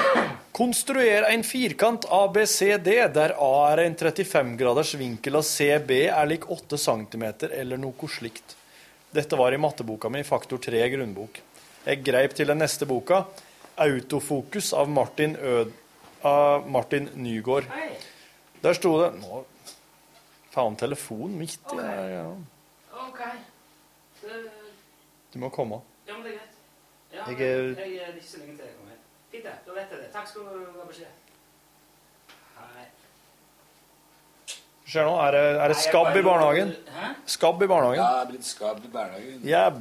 Konstruer en firkant ABCD, der A er en 35 graders vinkel og CB er lik 8 cm, eller noe slikt. Dette var i matteboka mi, faktor 3 grunnbok. Jeg greip til den neste boka, Autofokus av Martin, Ød av Martin Nygaard. Der sto det Nå Faen, telefonen midt i der. Ja. Ok. Du må komme. Ja, men det er greit. Ja, Jeg er- jeg er ikke så lenge til jeg kommer hjem. Fint det, da vet jeg det. Takk skal du ha beskjed. Hei. Ser nå, er det, er det skabb i barnehagen? Hæ? Skabb i barnehagen? Ja, det er blitt skabb i barnehagen. Jeb.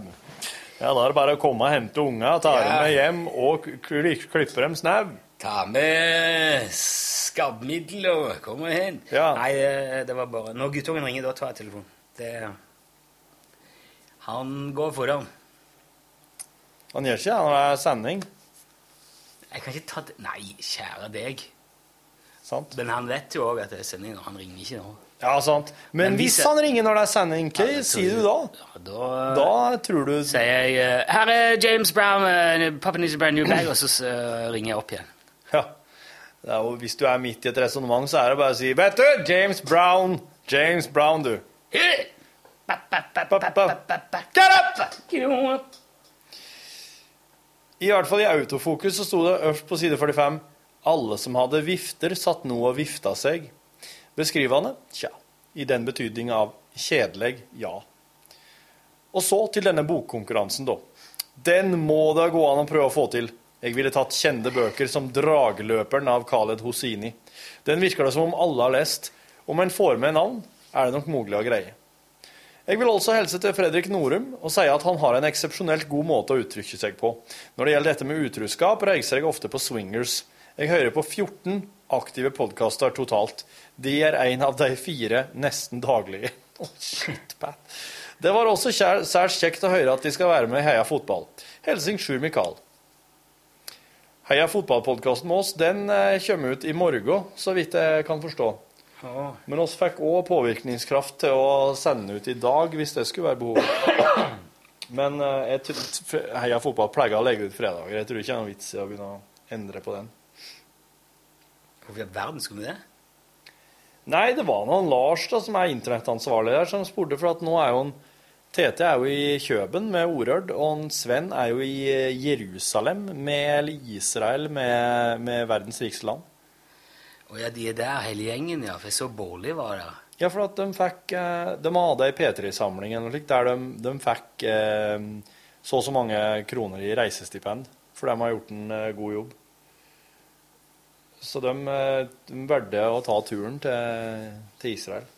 Ja, da er det bare å komme og hente unga, ta dem med hjem og klippe dem snau. Ta med skabbmiddel og kom hen. Ja. Nei, eh, det var bare Når guttungen ringer, da tar jeg telefonen. Det Han går foran. Han gjør ikke det når det er sending. Jeg kan ikke ta det Nei, kjære deg. Sant? Men han vet jo òg at det er sending, og han ringer ikke nå. Ja, sant. Men, Men hvis hvis jeg- han ringer når det er sending, hva Ja, sier du da? Ja, da Da tror du sier jeg eh, Her er James Brown, uh, Papa needs a brand new bag, og så eh, ringer jeg opp igjen. Ja. Jo, hvis du er midt i et resonnement, så er det bare å si Vet du, James Brown. James Brown, du. Ba, I hvert fall i autofokus så sto det øverst på side 45 alle som hadde vifter, satt nå og vifta seg. Beskrivende? Tja. I den betydning av kjedelig? Ja. Og så til denne bokkonkurransen, da. Den må det gå an å prøve å få til. Jeg ville tatt kjente bøker som 'Dragløperen' av Khaled Hosini. Den virker det som om alle har lest. Om en får med navn, er det nok mulig å greie. Jeg vil også hilse til Fredrik Norum og si at han har en eksepsjonelt god måte å uttrykke seg på. Når det gjelder dette med utroskap, reiser jeg ofte på swingers. Jeg hører på 14 aktive podkaster totalt. De er en av de fire nesten daglige. Oh, shit, Pat. Det var også særs kjekt å høre at de skal være med i Heia fotball. Helsing Sjur Mikael. Heia fotballpodkasten med oss, den eh, kommer ut i morgen, så vidt jeg kan forstå. Men oss fikk òg påvirkningskraft til å sende ut i dag, hvis det skulle være behov. Men eh, jeg Heia Fotball pleier å legge ut fredager. Jeg tror ikke det er noe vits i å begynne å endre på den. Hvorfor i all verden skulle vi det? Nei, det var noen Lars da, som er internettansvarlig der, som spurte, for at nå er jo en Tete er jo i Kjøben med Orørd, og en Sven er jo i Jerusalem med eller Israel med, med verdens rikeste land. Å ja, de er der, hele gjengen, ja. For så Bårli var der. Ja, for at de fikk eh, De hadde ei P3-samling eller slikt, der de, de fikk eh, så og så mange kroner i reisestipend, for de har gjort en eh, god jobb. Så de, de valgte å ta turen til, til Israel.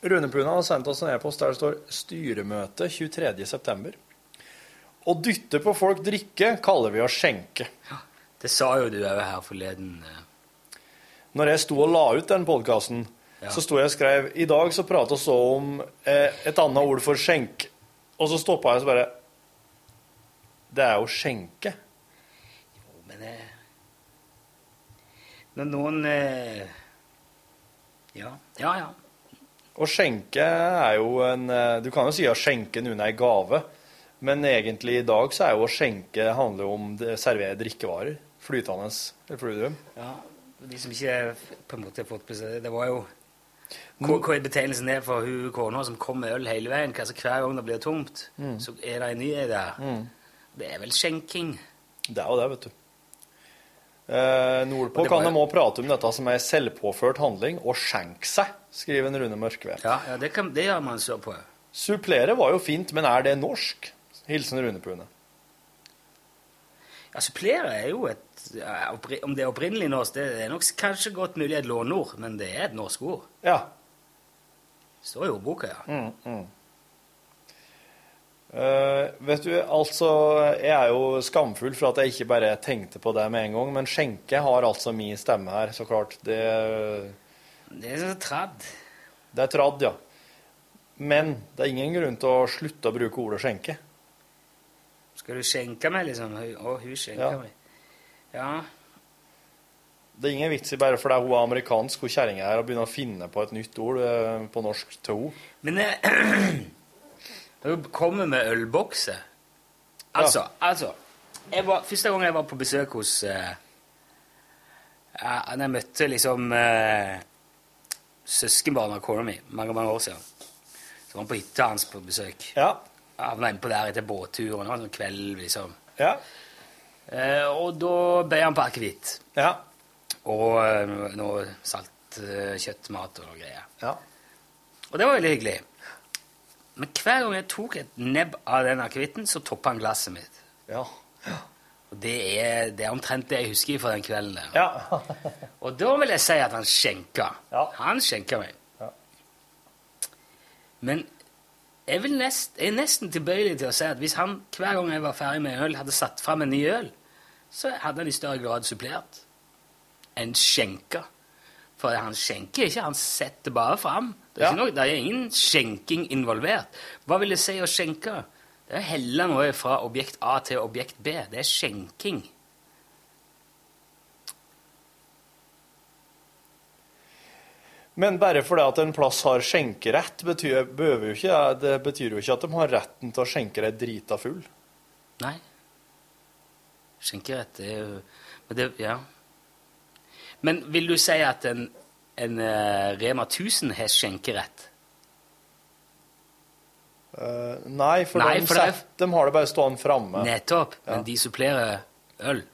Rune Puna har sendt oss en e-post der det står 'Styremøte 23.9'. Å dytte på folk drikke kaller vi å skjenke. Det sa jo du òg her forleden. eh. Når jeg sto og la ut den podkasten, Ja. så sto jeg og skrev I dag så prata vi om eh, et annet ord for skjenk. Og så stoppa jeg og så bare Det er jo skjenke. Jo, Men eh, Når noen eh, Ja, ja. ja. Å skjenke er jo en eh, Du kan jo si å skjenke noen ei gave, men egentlig i dag så er jo å skjenke handler om det servere drikkevarer. Flytende fluidum. ja. De som ikke på en måte har fått det, var jo hva, hva er betegnelsen er for hun kona som kom med øl hele veien? Altså, hver gang det blir tomt, så er det en ny der. Det er vel skjenking. Det er jo det, vet du. Eh, Nordpå kan de òg prate om dette som er selvpåført handling, og skjenke seg, skriver en Rune Mørkved. Ja, ja det, kan, det gjør man så på. Supplere var jo fint, men er det norsk? Hilsen Rune Pune. Ja, supplere er jo et ja, Om det er opprinnelig norsk, det er nok kanskje godt mulig et låneord, men det er et norsk ord. Ja. Står i ordboka, ja. Mm, mm. Uh, vet du, altså, jeg er jo skamfull for at jeg ikke bare tenkte på det med en gang, men skjenke har altså min stemme her, så klart. Det, Det er tradd. det er tradd, ja. Men det er ingen grunn til å slutte å bruke ordet skjenke. Skal du skjenke meg, liksom? Å, hun skjenker Ja. meg. Ja. Det er ingen vits i bare fordi hun er amerikansk, hun kjerringa her, å begynne å finne på et nytt ord eh, på norsk til henne. Men eh, når du kommer med ølbokser Altså, altså jeg var, Første gang jeg var på besøk hos uh, ja, jeg møtte liksom uh, søskenbarnet av kona mi mange mange år siden, så var han på hytta hans på besøk. Ja. Jeg var inne på der etter båtturen. Det var en sånn kveld, liksom. Ja. Eh, og da ble han på akevitt. Ja. Og eh, noe salt eh, kjøttmat og noe greier. Ja. Og det var veldig hyggelig. Men hver gang jeg tok et nebb av den akevitten, så toppa han glasset mitt. Ja. Og det er, det er omtrent det jeg husker fra den kvelden der. Ja. Og da vil jeg si at han skjenka. Ja. Han skjenka meg. Ja. Men jeg, vil nest, jeg er nesten tilbøyelig til å si at hvis han hver gang jeg var ferdig med øl, hadde satt fram en ny øl, så hadde han i større grad supplert enn skjenka. For han skjenker ikke, han setter bare fram. Det er, Ja. noe, det er ingen skjenking involvert. Hva vil det si å skjenke? Det er å helle noe fra objekt A til objekt B. Det er skjenking. Men bare fordi at en plass har skjenkerett, betyr, jo ikke, det betyr jo ikke at de har retten til å skjenke deg drita full. Nei. Skjenkerett er jo Men det Ja. Men vil du si at en, en eh, Rema 1000 har skjenkerett? Uh, nei, for, Nei, de, for det set, de har det bare stående framme. Nettopp. Ja. Men de supplerer øl.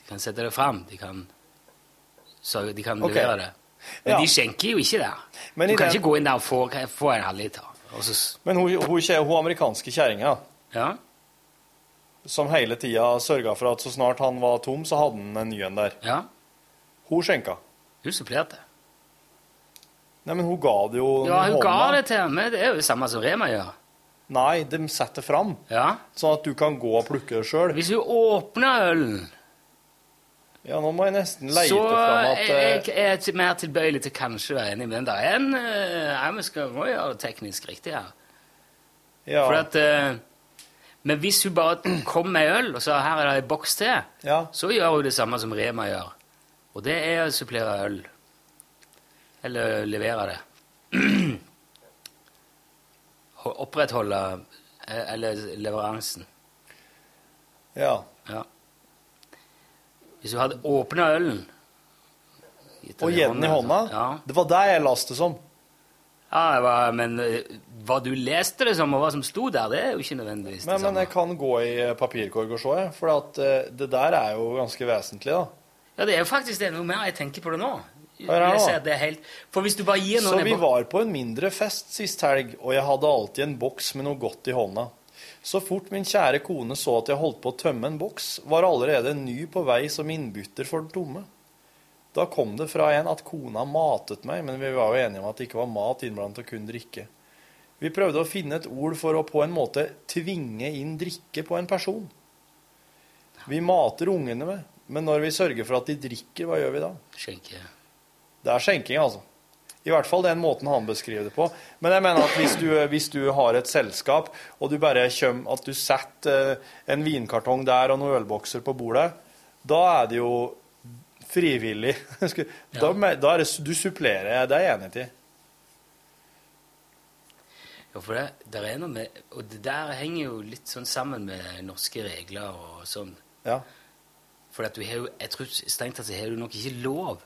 De kan sette det fram. De kan, så de kan okay. levere det. Men Ja. de skjenker jo ikke der. Men du kan den- ikke gå inn der og få, få en halvliter. Så, Men hun, hun, hun, hun amerikanske kjerringa, ja, som hele tida sørga for at så snart han var tom, så hadde han en ny en der. ja. Hun skjenka. Hun supplerte. Nei, men hun ga det jo Ja, hun ga det til ham. Det er jo det samme som Rema gjør. Nei, de setter fram, Ja. sånn at du kan gå og plukke det sjøl. Hvis hun åpner ølen Ja, nå må jeg nesten leite Så fram at jeg, eh, jeg er mer tilbøyelig til kanskje å være enig, med den der. en Nei, ja, Vi skal må gjøre det teknisk riktig her. ja, For at, eh, men hvis hun bare kommer med øl, og så her er det ei boks til, ja, så gjør hun det samme som Rema gjør. Og det er å supplere øl. Eller levere det. Opprettholde eh, Eller leveransen. ja. Ja. Hvis du hadde åpna ølen Og gjedden i hånda? Ja. Det var det jeg leste som. ja var, men eh, hva du leste det som, og hva som sto der, det er jo ikke nødvendigvis det Men, men jeg kan gå i eh, papirkorg og se, jeg, for at, eh, det der er jo ganske vesentlig. da. Ja, det er jo faktisk det. Noe mer jeg tenker på det nå. Det helt... For hvis du bare gir Så noen vi var på en mindre fest sist helg, og jeg hadde alltid en boks med noe godt i hånda. Så fort min kjære kone så at jeg holdt på å tømme en boks, var allerede en ny på vei som innbytter for den tomme. Da kom det fra en at kona matet meg, men vi var jo enige om at det ikke var mat innblandet og kun drikke. Vi prøvde å finne et ord for å på en måte tvinge inn drikke på en person. Vi mater ungene med, men når vi sørger for at de drikker, hva gjør vi da? Skjenke. Det er skjenking, altså. I hvert fall den måten han beskriver det på. Men jeg mener at hvis du, hvis du har et selskap, og du bare kommer At du setter eh, en vinkartong der og noen ølbokser på bordet, da er det jo frivillig. Da, da er det, du supplerer. Det er jeg enig i. Ja, for det, der er noe med... Og det der henger jo litt sånn sammen med norske regler og sånn. Ja. For at du har jo... Jeg tror strengt tatt har du nok ikke lov.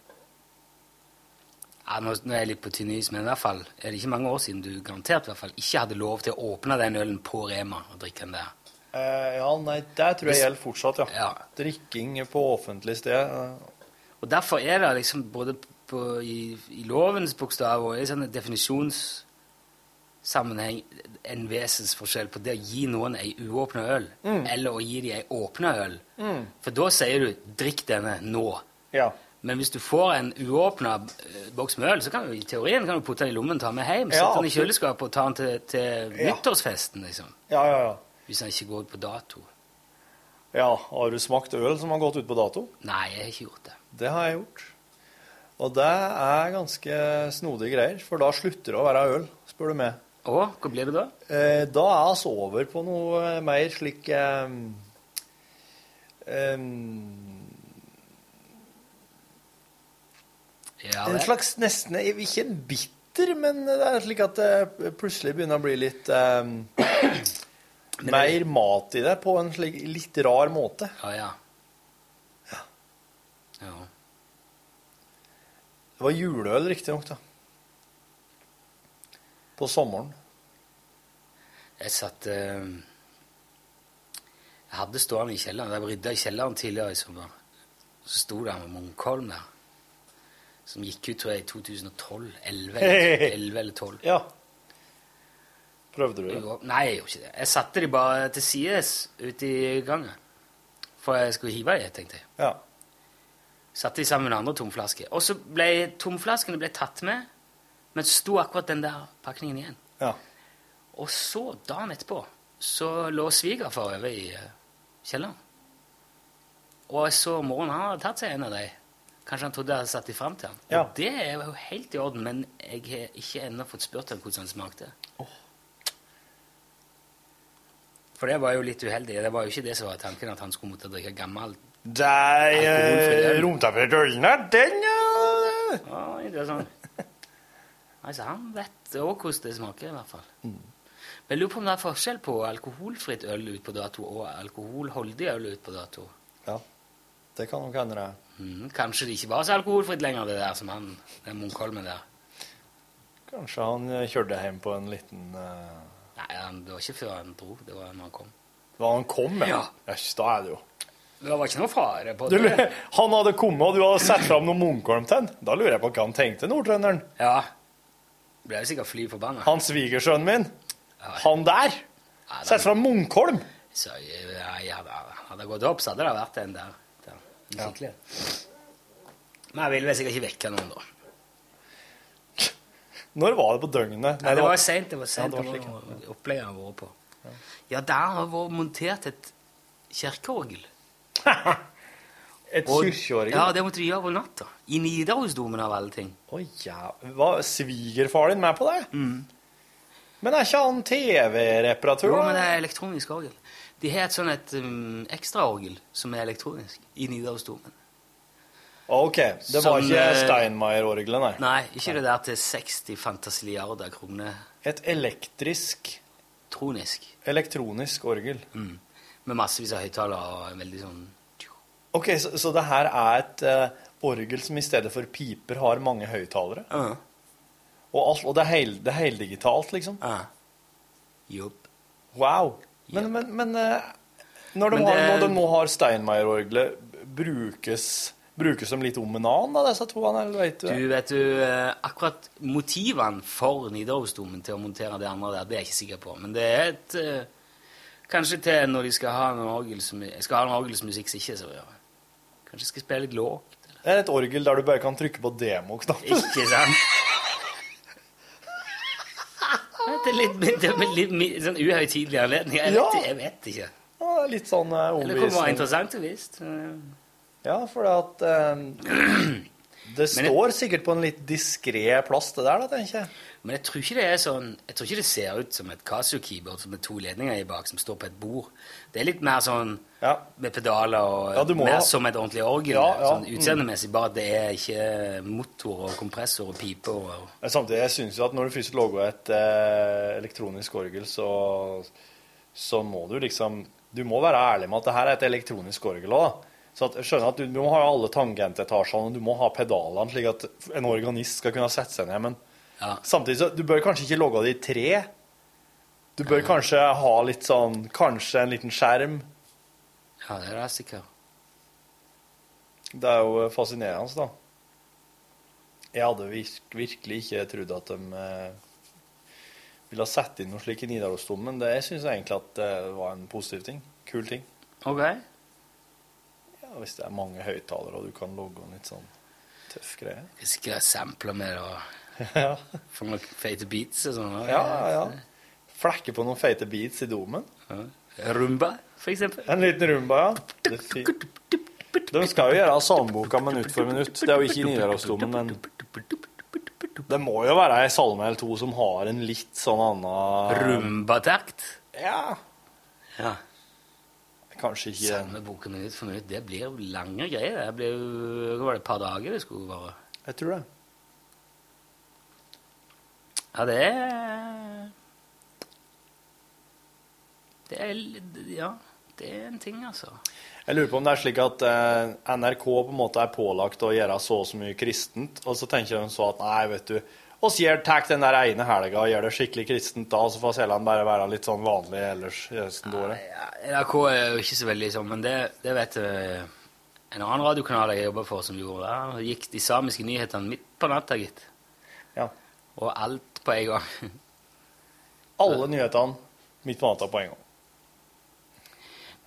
Ja, nå, nå er jeg litt på tynn is, men i hvert fall er det ikke mange år siden du garantert i hvert fall ikke hadde lov til å åpne den ølen på Rema og drikke den der. Eh, ja, nei, det tror jeg gjelder fortsatt, ja. Ja. Drikking på offentlig sted. eh, Og derfor er det liksom både på, i, i lovens bokstav og i sånne definisjonssammenheng en vesensforskjell på det å gi noen ei uåpna øl, eller å gi dem ei åpna øl. For da sier du 'drikk denne nå'. Ja. Men hvis du får en uåpna eh, boks med øl, så kan du i teorien kan du putte den i lommen, ta med hjem, Ja, sette den i kjøleskapet og ta den til, til Ja. nyttårsfesten, liksom. ja, ja, ja. Hvis den ikke går ut på dato. Ja, Har du smakt øl som har gått ut på dato? Nei, jeg har ikke gjort det. Det har jeg gjort. Og det er ganske snodige greier, for da slutter det å være øl, spør du meg. Og hva blir det da? Eh, da er vi over på noe eh, mer slik eh, em, Ja, En slags nesten Ikke en bitter, men det er slik at det plutselig begynner å bli litt um, mer mat i det, på en slik litt rar måte. Ja, ja. Ja. Det var juleøl, riktignok, da. På sommeren. Jeg satt uh, Jeg hadde stående i kjelleren. Jeg rydda i kjelleren tidligere i sommer. Så sto det en Munkholm der. Som gikk ut, tror jeg, i 2012. 11 eller, 11 eller 12. Ja. Prøvde du det? Nei, jeg gjorde ikke det. Jeg satte de bare til sides ute i gangen. For jeg skulle hive i, tenkte jeg. Ja. Satte de sammen med andre tomflasker. Og så ble tomflaskene ble tatt med, men så sto akkurat den der pakningen igjen. Ja. Og så, dagen etterpå, så lå svigerfar over i eh, kjelleren. Og så moren han hadde tatt seg en av de. Kanskje han trodde jeg hadde satt dem fram til han. Ja. Og det er jo helt i orden, men jeg har ikke ennå fått spurt ham hvordan han smakte. For det var jo litt uheldig. Det var jo ikke det som var tanken, at han skulle måtte drikke gammel øl. romtemperert ølen her, den ja. Er sånn. Altså, han vet òg hvordan det smaker, i hvert fall. Mm. Men jeg lurer på om det er forskjell på alkoholfritt øl ut på dato og alkoholholdig øl ut på dato. Ja, det kan nok hende det. Mhm, kanskje det ikke var så alkoholfritt lenger, det der som han, den Munkholmen der. Kanskje han eh, kjørte hjem på en liten uh... Nei, han, det var ikke før han dro. Det var når han kom. Det var han kom med? Ja. Yes, da er det jo. Det var ikke noe fare på det. Du, han hadde kommet, og du hadde sett fram noen Munkholm til han. Da lurer jeg på hva han tenkte, nordtrønderen. Ja. Ble sikkert fly forbanna. Han svigersønnen min, Ja, han der, ja, sett fram Munkholm. Så ja, hadde, hadde gått opp, så hadde det vært en der. Skikkelig. Men jeg vil vel sikkert ikke vekke noen, da. Når var det på døgnet? Nei, det var seint. Det var Ja, sent på opplegget jeg har vært på. Ja, der har vært montert et kirkeorgel. Et kirkeorgel? Ja, det måtte de gjøre på natta. I Nidarosdomen av alle ting. Å ja, Var svigerfar din med på det? Men er ikke han TV-reparatør? Jo, men det er elektronisk orgel. De har et sånn et um, ekstraorgel som er elektronisk i Nidarosdomen. OK, det Som, var ikke eh, Steinmeier-orgelet, nei. Nei, ikke det der til 60 fantasiliarder kroner Et elektrisk, tronisk. elektronisk orgel. Mm. Med massevis av høyttalere og en veldig sånn OK, så, så det her er et uh, orgel som i stedet for piper har mange høyttalere? Ja. Og, og det er hel- det heldigitalt, liksom? Ja. Jobb. Wow. Men, men, men eh, når, de Men har, når de nå har Steinmeier-orgelet, brukes, brukes de litt om en annen, da, disse to? Eller vet du? Du, vet du, eh, akkurat motivene for Nidarosdomen til å montere det andre der, det er jeg ikke sikker på. Men det er et eh, Kanskje til når de skal ha en orgelsmu skal ha en orgelsmusikk som ikke er så rød. Kanskje skal spille litt lågt. Det er et orgel der du bare kan trykke på demo-knappen. Ikke sant? Det er litt, det er litt, litt sånn uhøytidelig anledning. Jeg vet, Ja. jeg vet ikke. Ja, litt sånn overbevisning Eller det kunne være interessant å visst. Ja, for det at um, Det står sikkert på en litt diskré plass, det der, da, tenker jeg. Men jeg tror ikke det er sånn Jeg tror ikke det ser ut som et Casio-keyboard med to ledninger i bak som står på et bord. Det er litt mer sånn Ja. med pedaler og Ja, mer ha- som et ordentlig orgel. Ja, Sånn utseendemessig, bare at det er ikke motor og kompressor og pipe og Men samtidig, jeg syns jo at når du først lager et eh, elektronisk orgel, så, så må du liksom Du må være ærlig med at det her er et elektronisk orgel òg. Så at, skjønner at du, du må ha alle tangentetasjene, og du må ha pedalene, slik at en organist skal kunne sette seg ned. Men Ja. samtidig så du bør kanskje ikke logge det i tre. Du bør kanskje ha litt sånn Kanskje en liten skjerm. Ja, det er jeg sikker Det er jo fascinerende, da. Jeg hadde virk, virkelig ikke trodd at de eh, ville ha satt inn noe slik i Nidarosdomen, men det, jeg syns egentlig at det var en positiv ting. Kul ting. Ok. Ja, hvis det er mange høyttalere, og du kan logge en litt sånn tøff greie. Jeg skal sample med det og ja, For noen feite beats og sånn. ja. ja. Flekke på noen feite beats i domen. Ja. Rumba, for eksempel. En liten rumba, ja. De skal jo gjøre salmeboka minutt for minutt. Det er jo ikke i Nidarosdomen, men det må jo være ei salme eller to som har en litt sånn annen Rumbatakt. Ja. Ja. Kanskje ikke. Samme boka minutt for minutt. Det blir jo lange greier. Det blir jo var det, et par dager det skulle være. Jeg tror det. Ja, det er Det er Ja, det er en ting, altså. Jeg lurer på om det er slik at eh, NRK på en måte er pålagt å gjøre så og så mye kristent, og så tenker de så at nei, vet du oss gjør tar den der ene helga og gjør det skikkelig kristent da, og så får Seland bare være litt sånn vanlig ellers resten av året. Ja, NRK er jo ikke så veldig sånn, men det, det vet jeg en annen radiokanal jeg jobba for, som gjorde det. Gikk de samiske nyhetene midt på natta, gitt. Ja. Og alt på en gang. Alle nyhetene midt på natta på en gang.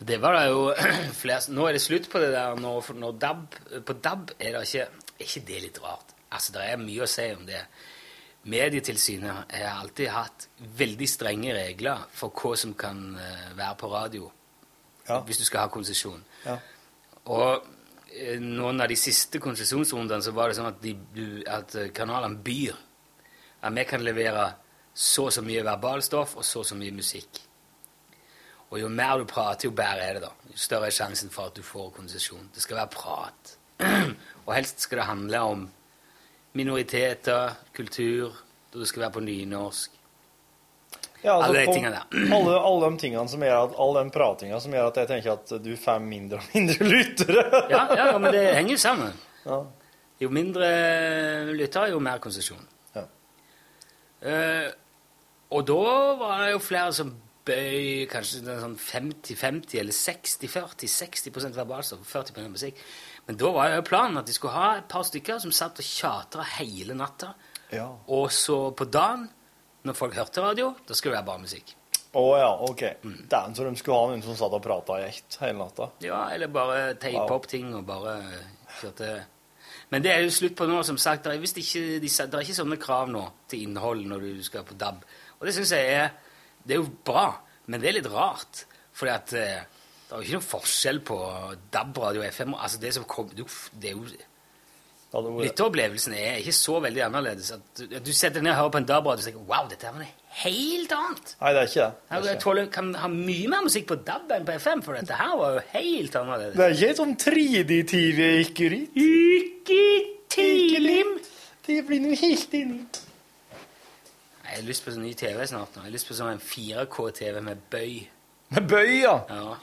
Det var det jo flest Nå er det slutt på det der. Nå, for nå DAB, på DAB er det ikke Er ikke det litt rart? Altså, det er mye å si om det. Medietilsynet har alltid hatt veldig strenge regler for hva som kan eh, være på radio Ja. hvis du skal ha konsesjon. Ja. Og eh, noen av de siste konsesjonsrundene så var det sånn at, de, at eh, kanalene byr at vi kan levere så og så mye verbalstoff og så og så mye musikk. Og jo mer du prater, jo bedre er det, da. Jo større er sjansen for at du får konsesjon. Det skal være prat. og helst skal det handle om minoriteter, kultur, og det skal være på nynorsk. Ja, altså, Alle de tingene der. Alle, alle de tingene som gjør at, all den pratinga som gjør at jeg tenker at du får mindre og mindre lyttere. Ja, ja, men det henger jo sammen. Ja. Jo mindre lyttere, jo mer konsesjon. Eh, og da var det jo flere som bøy kanskje sånn 50-50 eller 60-40. 60% verbalstoff og 40% musikk. Men da var jo planen at de skulle ha et par stykker som satt og tjatra hele natta. Ja. Og så på dagen, når folk hørte radio, da skulle det være bare musikk. Å ja, OK. Mm. Dæven, så de skulle ha noen som satt og prata i ett hele natta. Ja, eller bare tape opp ting og bare kjørte Men det er jo slutt på nå, som sagt. Det er, ikke, de, det er ikke sånne krav nå til innhold når du skal på DAB. Og det syns jeg er Det er jo bra, men det er litt rart. Fordi at eh, det er jo ikke noen forskjell på DAB-radio og FM. Altså det som kom, det er jo Lytteopplevelsen er ikke så veldig annerledes. At du, du setter deg ned og hører på en DAB-radio og tenker wow, dette var noe helt annet. Nei, det er ikke det. det, Jeg er ikke. tåler, kan ha mye mer musikk på DAB enn på FM, for dette her var jo helt annerledes. det er ikke sånn 3D-TV ikke ritt. Ikke tidlig. Det blir noe helt annet. Jeg har lyst på sånn ny TV snart. nå. Jeg har lyst på sånn en 4K-TV med bøy. Med bøy, ja. Ja.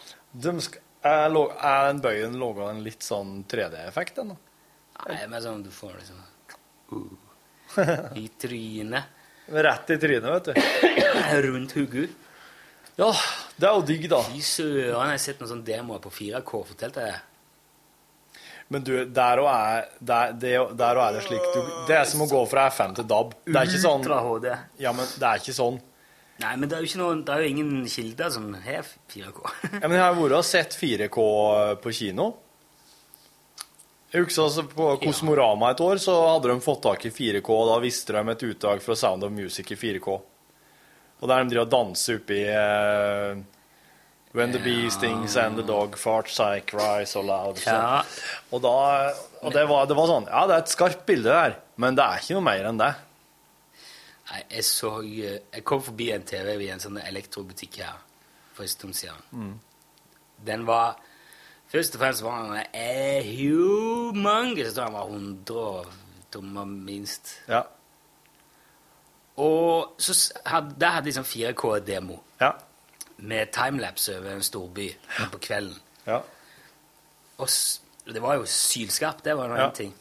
De sk er, er den bøyen laga en litt sånn 3D-effekt, den? Nei, men sånn du får liksom uh, I trynet. Rett i trynet, vet du. Rundt hodet. Ja, det er jo digg, da. Fy søren, jeg har sett noen sånne demoer på 4K. Fortalte jeg det? Men du, der òg er, der, er det slik du, Det er som å gå fra FM til DAB. Det er ikke sånn HD. Ja, men det er ikke sånn. Nei, men det er jo, ikke noen, det er jo ingen kilder som har 4K. Ja, men jeg har vært og sett 4K på kino. Jeg husker altså På Kosmorama et år så hadde de fått tak i 4K, og da visste de et utdrag fra Sound of Music i 4K. Og der de driver og danser oppi uh, When the bee stings and the dog farts, I cry so loud. Så. Ja. Og, da, og det, var, det var sånn Ja, det er et skarpt bilde der, men det er ikke noe mer enn det. Nei, jeg så eh, Jeg kom forbi en TV i en sånn elektrobutikk her for en stund siden. Den var Først og fremst var han eh, humongous. Tror han var 100 tommer minst. Ja. Og så hadde, der hadde de sånn 4K-demo Ja. med timelapse over en storby på kvelden. Ja. Og det var jo sylskarpt, det var Ja. annen ting.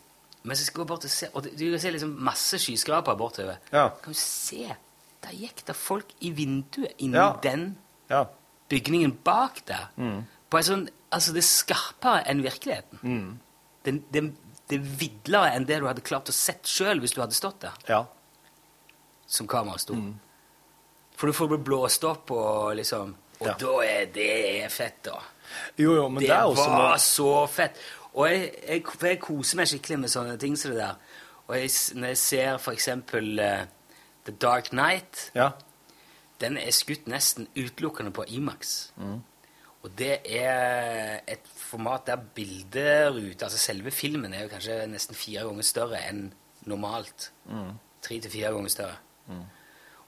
Men så skal jeg bort og se, og du kan se liksom masse skyskraper bortover. Ja. Kan du se, der gikk det folk i vinduet inni den ja. bygningen bak der. Mm. På en sånn, altså det er skarpere enn virkeligheten. Mm. Det, det, det er vidlere enn det du hadde klart å sett sjøl hvis du hadde stått der ja. som kameraet sto. Mm. For du får bli blåst opp og liksom Og Ja. da er det fett, da. Jo, jo, men det, det er også var noe så fett. Og jeg, jeg, jeg koser meg skikkelig med sånne ting som det der. Og jeg, når jeg ser for eksempel uh, The Dark Knight, Ja. den er skutt nesten utelukkende på Imax. Mm. Og det er et format der bilderute, altså selve filmen er jo kanskje nesten fire ganger større enn normalt. Mm. Tre til fire ganger større.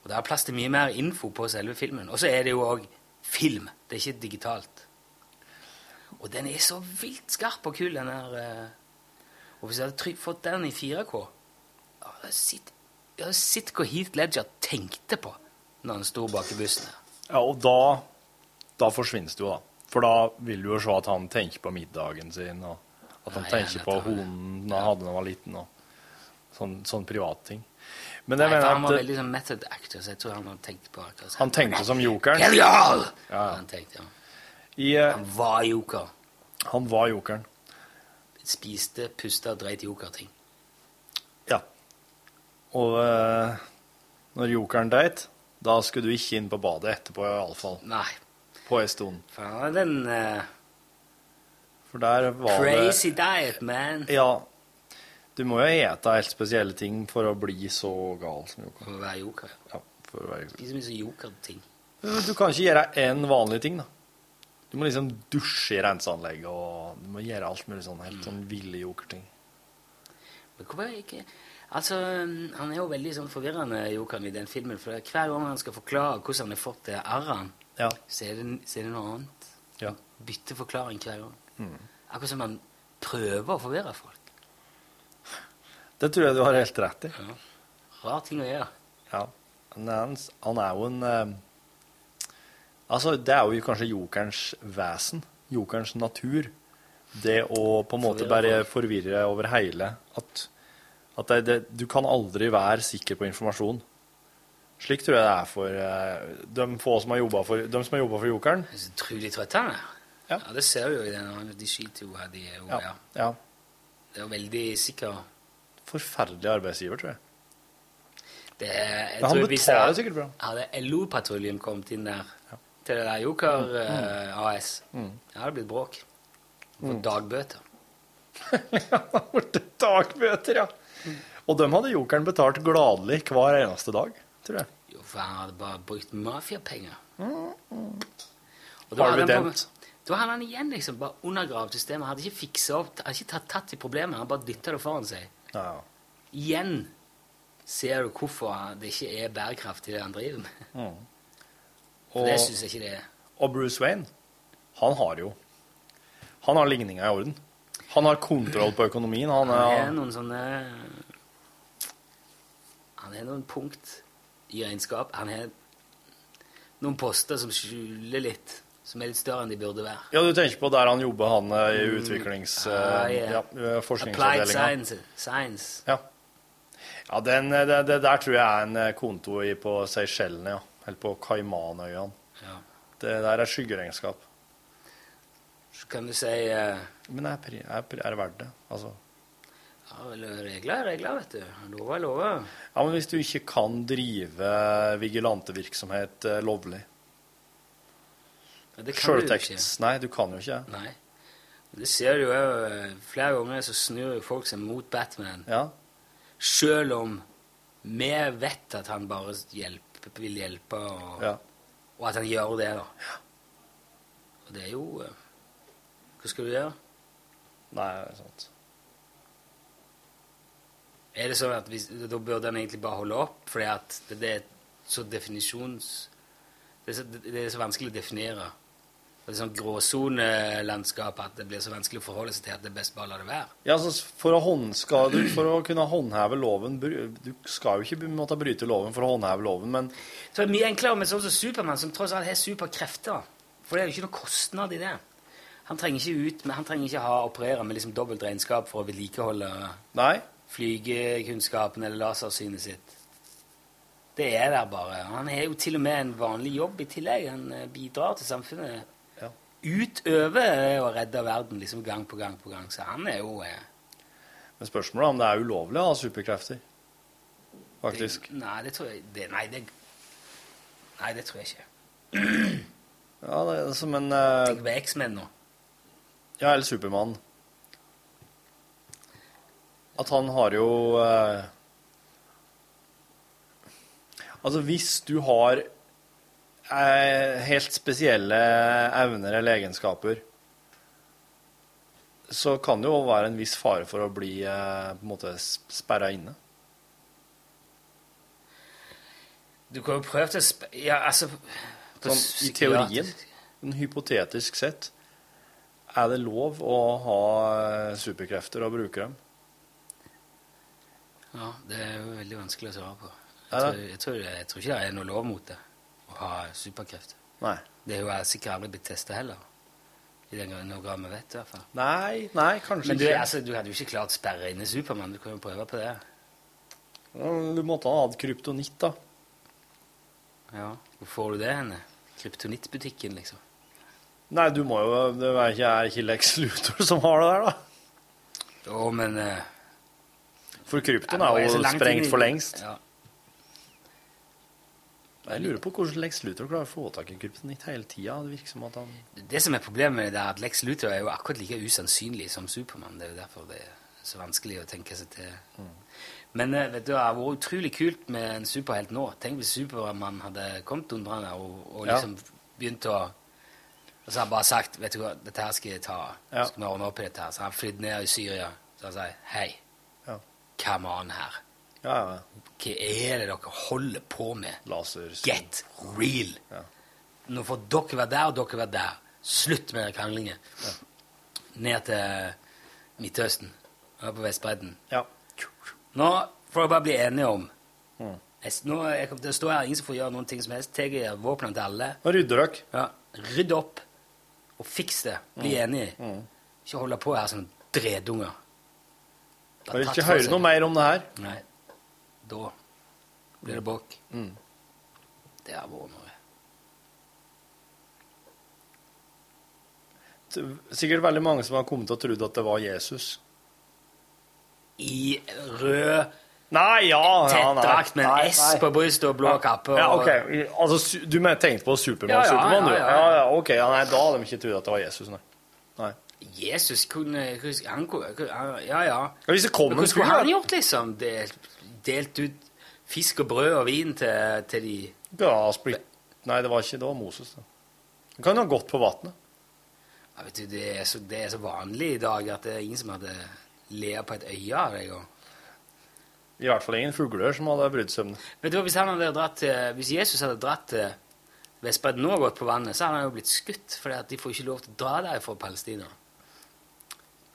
Og det er plass til mye mer info på selve filmen. Og så er det jo òg film. Det er ikke digitalt. Og den er så vilt skarp og kul, den der eh. Og hvis jeg hadde fått den i 4K Sitt, sitt hva Heath Ledger tenkte på når han sto bak i bussen. Ja, og da, da forsvinner du, da. For da vil du jo se at han tenker på middagen sin, og at han Nei, tenker på hunden han hadde da han var liten, og sånn, sånn privatting. Men jeg Nei, for han var veldig sånn method actor, så jeg tror han hadde tenkt på akkurat han tenkte som jokeren. Genial! Ja. Han tenkte, ja. I, uh, Han var joker. han var jokeren. Spiste, pusta dreit joker-ting. Ja. Og uh, når jokeren dreit, da skulle du ikke inn på badet etterpå, iallfall. Nei. På en stund. Hadde eh, For der var crazy diet, man. Ja. Du, må jo ete helt spesielle ting for å bli så gal som Joker. For å være joker. Ja, for å være... Spiser mye så jokerting. Du kan ikke gjøre én vanlig ting, da. Du må liksom dusje i renseanlegget, og du må gjøre alt mulig sånn helt sånn ville jokerting. Men hvorfor ikke Altså, Han er jo veldig sånn forvirrende, jokeren, i den filmen. For hver gang han skal forklare hvordan han har fått det r-en, Ja. så, er det- så er det noe annet. Ja. Bytter forklaring hver gang. Mm. Akkurat som han prøver å forvirre folk. Det tror jeg du har helt rett i. Rar ting å gjøre. Ja. Han er jo en eh, Altså, det er jo kanskje jokerens vesen. Jokerens natur. Det å på en måte bare forvirre over hele. At, at det, det, du kan aldri være sikker på informasjon. Slik tror jeg det er for uh, de få som har jobba for, de som har for jokeren. Jeg er utrolig trøtt han er. Ja. Det ser vi jo i den. De skyter jo her, de jo ja. Ja. ja. Det er jo veldig sikker Forferdelig arbeidsgiver, tror jeg. det jeg Men han betaler sikkert bra. Hadde LO-patruljen kommet inn der til det der Joker eh, AS, Mm. det hadde blitt bråk. Fått dagbøter. Ja, Dagbøter, ja. Og dem hadde jokeren betalt gladelig hver eneste dag, tror jeg. Jo, for han hadde bare brukt mafiapenger. Og hadde han Dent. Da hadde han igjen liksom bare undergravd systemet. Han hadde ikke fiksa opp, hadde ikke tatt, tatt i problemet, han bare dytta det foran seg. Ja, Igjen ser du hvorfor det ikke er bærekraftig, det han driver med. Mm. For det syns jeg ikke det er. Og Bruce Wayne, han har jo Han har ligninga i orden. Han har kontroll på økonomien. Han Han er, noen sånne Han er noen punkt i regnskap. Han har noen poster som skjuler litt, som er litt større enn de burde være. ja, du tenker på der han jobber, han eh, i utviklings... Ah, eh, yeah. ja, eh, Applied science. science. Ja. ja den, eh, det, det der tror jeg er en eh, konto i på Seychellene, ja. Eller på Kaimanøyene. Ja. Det der er skyggeregnskap. Så kan du si uh, Men er, er, er det verdt det? Altså. Ja, vel, Regler er regler, vet du. Lov er lov. Ja, men hvis du ikke kan drive vigilantevirksomhet eh, lovlig Ja, det kan du Sjøltekst ikke. Nei, du kan jo ikke. Nei. Det ser du jo eh, flere ganger så snur jo folk seg mot Batman. Ja. Selv om vi vet at han bare hjelper, vil hjelpe, og, Ja. og at han gjør det, da. Ja. Og det er jo eh, Hva skal du gjøre? Nei, det er sant. Er det sånn at hvis, da burde han egentlig bare holde opp, fordi at det, det er så definisjons... Det er så, det er så vanskelig å definere. Det er sånn gråsonelandskap at det blir så vanskelig å forholde seg til at det er best bare å la det være. Ja, altså, for, å håndskade, for å kunne håndheve loven Du skal jo ikke måtte bryte loven for å håndheve loven, men Så det er mye enklere med sånn som Supermann, som tross alt har superkrefter. For det er jo ikke noe kostnad i det. Han trenger ikke ut, men han trenger ikke ha operere med liksom dobbelt regnskap for å vedlikeholde Nei. Flygekunnskapen eller lasersynet sitt. Det er der bare. Han har jo til og med en vanlig jobb i tillegg. Han eh, bidrar til samfunnet Ja. utover å redde verden liksom gang på gang på gang. Så han er jo eh, Men spørsmålet er om det er ulovlig å ha superkrefter. Faktisk. Det, nei, det tror jeg det, nei, det, nei, det tror jeg ikke. Ja, det er som en uh... Tenk på X-Men nå. Ja, eller Supermann. At han har jo eh, Altså, hvis du har eh, helt spesielle evner eller egenskaper, så kan det jo være en viss fare for å bli eh, på en måte sperra inne. Du kan jo prøve til sp... Ja, altså Sånn, I teorien, men hypotetisk sett, er det lov å ha eh, superkrefter og bruke dem? Ja, det er jo veldig vanskelig å svare på. Jeg tror, jeg, tror, jeg tror ikke det er noe lov mot det, å ha superkrefter. Nei. Det er jo sikkert aldri blitt testa heller. I den grad vi vet, i hvert fall. Nei, nei, kanskje Men du, ikke. altså, du hadde jo ikke klart å sperre inne Supermann. Du kan jo prøve på det. Ja, Du måtte ha hatt kryptonitt, da. Ja. Hvor får du det henne? Kryptonittbutikken, liksom. Nei, du må jo Det er ikke, er ikke Lex Luthor som har det der, da. Jo, men eh, For krypton er jo sprengt for lengst. Ja. Jeg lurer på hvordan Lex Luthor klarer å få tak i kryptonitt hele tida. Det virker som at han Det som er problemet med det, er at Lex Luthor er jo akkurat like usannsynlig som Supermann. Det er jo derfor det er så vanskelig å tenke seg til. Men eh, vet du, det hadde vært utrolig kult med en superhelt nå. Tenk hvis Supermann hadde kommet dundrende og, og Ja. liksom begynt å Og så har han bare sagt vet du hva, dette her skal jeg ta. Ja. Skal vi ordne opp i dette her? Så han flydd ned i Syria. Så han sier hei, Ja. Come on her. Ja, ja. Hva er det dere holder på med? Laser. Get real. Ja. Nå får dere være der, og dere være der. Slutt med den kranglingen. Ned til Midtøsten. Her på Vestbredden. Ja. Nå får dere bare bli enige om Mm. jeg, nå, jeg, kommer til å stå her, ingen som får gjøre noen ting som helst. Tar våpnene til alle. Nå rydder dere. Ja, Rydd opp og fiks det. Bli enige. Mm. Ikke holde på her som dredunger. Jeg vil ikke høre noe mer om det her. Nei. Da blir det bak. Mm. Det har vært noe. Sikkert veldig mange som har kommet til å tro at det var Jesus. I rød Nei, ja, ja tettdrakt med en S nei. på brystet og blå kappe. Ja, ok. Altså, du tenkte på Supermann, Ja, ja, Superman, du? ja, ja. Ja, ja, ok. Ja, nei, da hadde de ikke trodd at det var Jesus, nei. nei. Jesus kunne han, Ja, ja. Ja, Hvis det kom en skulle han gjort, liksom? Delt, delt ut fisk og brød og vin til, til de Ja, splitt. Nei, det var ikke Det var Moses, da. Han kan jo ha gått på vannet. ja, vet du, det, er så, det er så vanlig i dag at det er ingen som hadde lea på et øye av deg. Og. I hvert fall ingen fugler som hadde brydd søvnen. Vet du hvis, han hadde dratt til, hvis Jesus hadde dratt til Vestbredden og gått på vannet, så hadde han jo blitt skutt, for de får ikke lov til å dra der fra Palestina.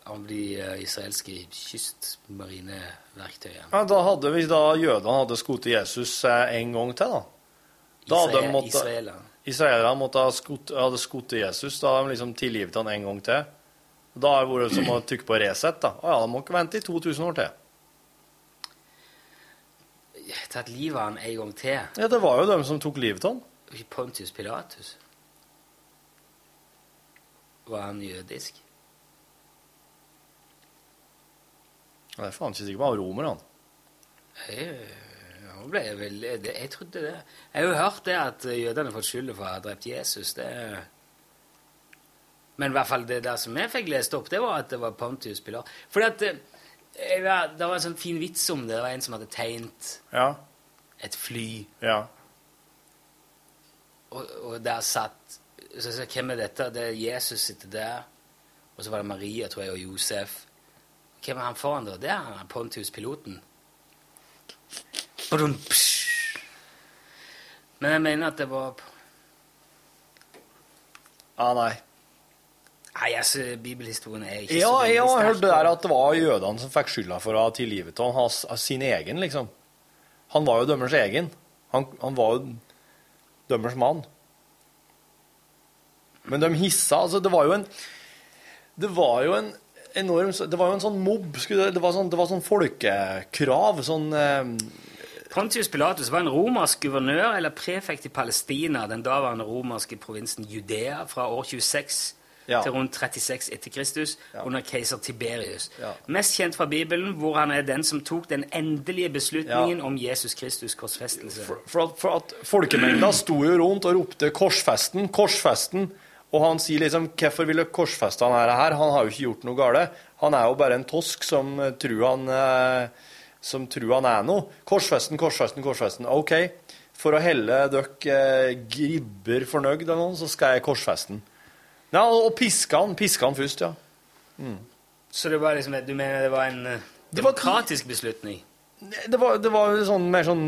Av de uh, israelske kystmarineverktøyene. Ja, da hadde, vi da jødene hadde skutt Jesus eh, en gang til, da Da Israel, Israelerne. Israelerne måtte ha skutt, hadde skutt Jesus, da hadde de liksom tilgivet han en gang til. Da har det vært som å trykke på Resett, da. Å ja, de må ikke vente i 2000 år til. Tatt livet av han en gang til. Ja, det var jo dem som tok livet av han. Pontius Pilatus. Var han jødisk? Jeg er faen ikke sikker på han romer, han. Jeg, nå ble jeg veldig det, Jeg trodde det. Jeg har jo hørt det at jødene har fått skylda for å ha drept Jesus. Det Men i hvert fall det der som jeg fikk lest opp, det var at det var Pontius Pilar. Fordi at eh, var, Det var en sånn fin vits om det. Det var en som hadde tegnet Ja. et fly, Ja. og, og der satt så, så, Hvem er dette? Det er Jesus sitter der. Og så var det Maria, tror jeg, og Josef. Hvem er han foran, da? Det er han Pontius-piloten. Men jeg mener at det var Ah, nei. Nei, altså, bibelhistorien er ikke Ja, så veldig jeg har hørt det der at det var jødene som fikk skylda for å ha tilgivet ham, hans, sin egen, liksom. Han var jo dømmers egen. Han, han var jo dømmers mann. Men de hissa Altså, det var jo en Det var jo en enorm Det var jo en sånn mobb. Det, var sånn, det var sånn folkekrav. Sånn eh, Pontius Pilatus var en romersk guvernør eller prefekt i Palestina, den daværende romerske provinsen Judea, fra år 26 Ja. til rundt 36 etter Kristus, under keiser Tiberius. Ja. Mest kjent fra Bibelen, hvor han er den som tok den endelige beslutningen om Jesus Kristus' korsfestelse. For, for, at, for at folkemengda sto jo rundt og ropte 'korsfesten', 'korsfesten'. Og han sier liksom 'Hvorfor ville korsfeste han her? Han har jo ikke gjort noe galt'. Han er jo bare en tosk som eh, tror han eh, som tror han er noe. 'Korsfesten, korsfesten, korsfesten'. OK. For å helle dere eh, gribber fornøyd eller noe, så skal jeg korsfeste. Ja, og piske han. Piske han først, ja. Så det var liksom, du mener det var en demokratisk beslutning? Det var, det var sånn mer sånn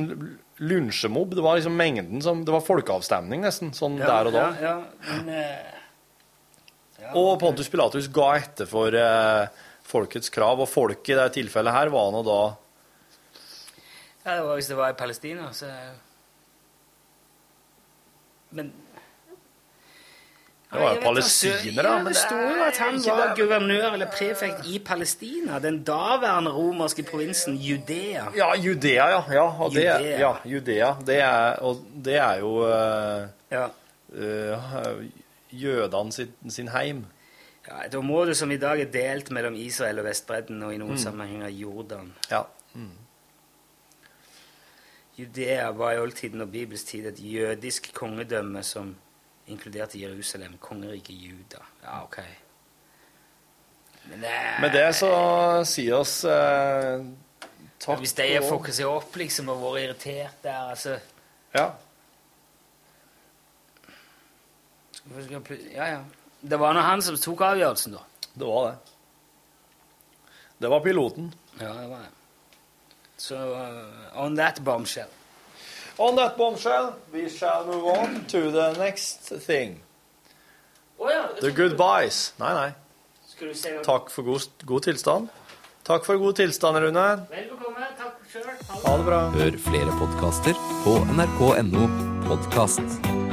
lunsjemobb. Det var liksom mengden som Det var folkeavstemning, nesten. Sånn der og da. Ja, ja, men, ja, Og Pontus Pilatus ga etter for eh, folkets krav, og folket i det tilfellet her var nå da Ja, det var hvis det var i Palestina, så Men Det var jo palestinere, da, men det sto jo at han var guvernør eller prefekt i Palestina, den daværende romerske provinsen Judea. Ja, Judea, ja. ja og det, Judea. ja Judea. Det er, og det er jo uh, Ja. uh, jødene sin, sin heim. ja. Et område som i dag er delt mellom Israel og Vestbredden, og i noen sammenhenger Jordan. Ja. Judea var i oldtiden og Bibels tid et jødisk kongedømme som inkluderte Jerusalem, kongeriket Juda. Ja, ok. Men det Med det så sier oss eh, takk Hvis de har seg opp liksom, og vært irritert der, altså Ja. Ja, ja. Det var nå han som tok avgjørelsen, da. Det var det. Det var piloten. Ja, det var det. Så uh, on that bombshell. On that bombshell, we shall move on to the next thing. Oh, ja. The goodbyes. Nei, nei. Skal du si noe? Takk for god, god tilstand. Takk for god tilstand, Rune. Vel bekomme. Takk sjøl. Ha det bra. Hør flere podkaster på nrk.no podkast.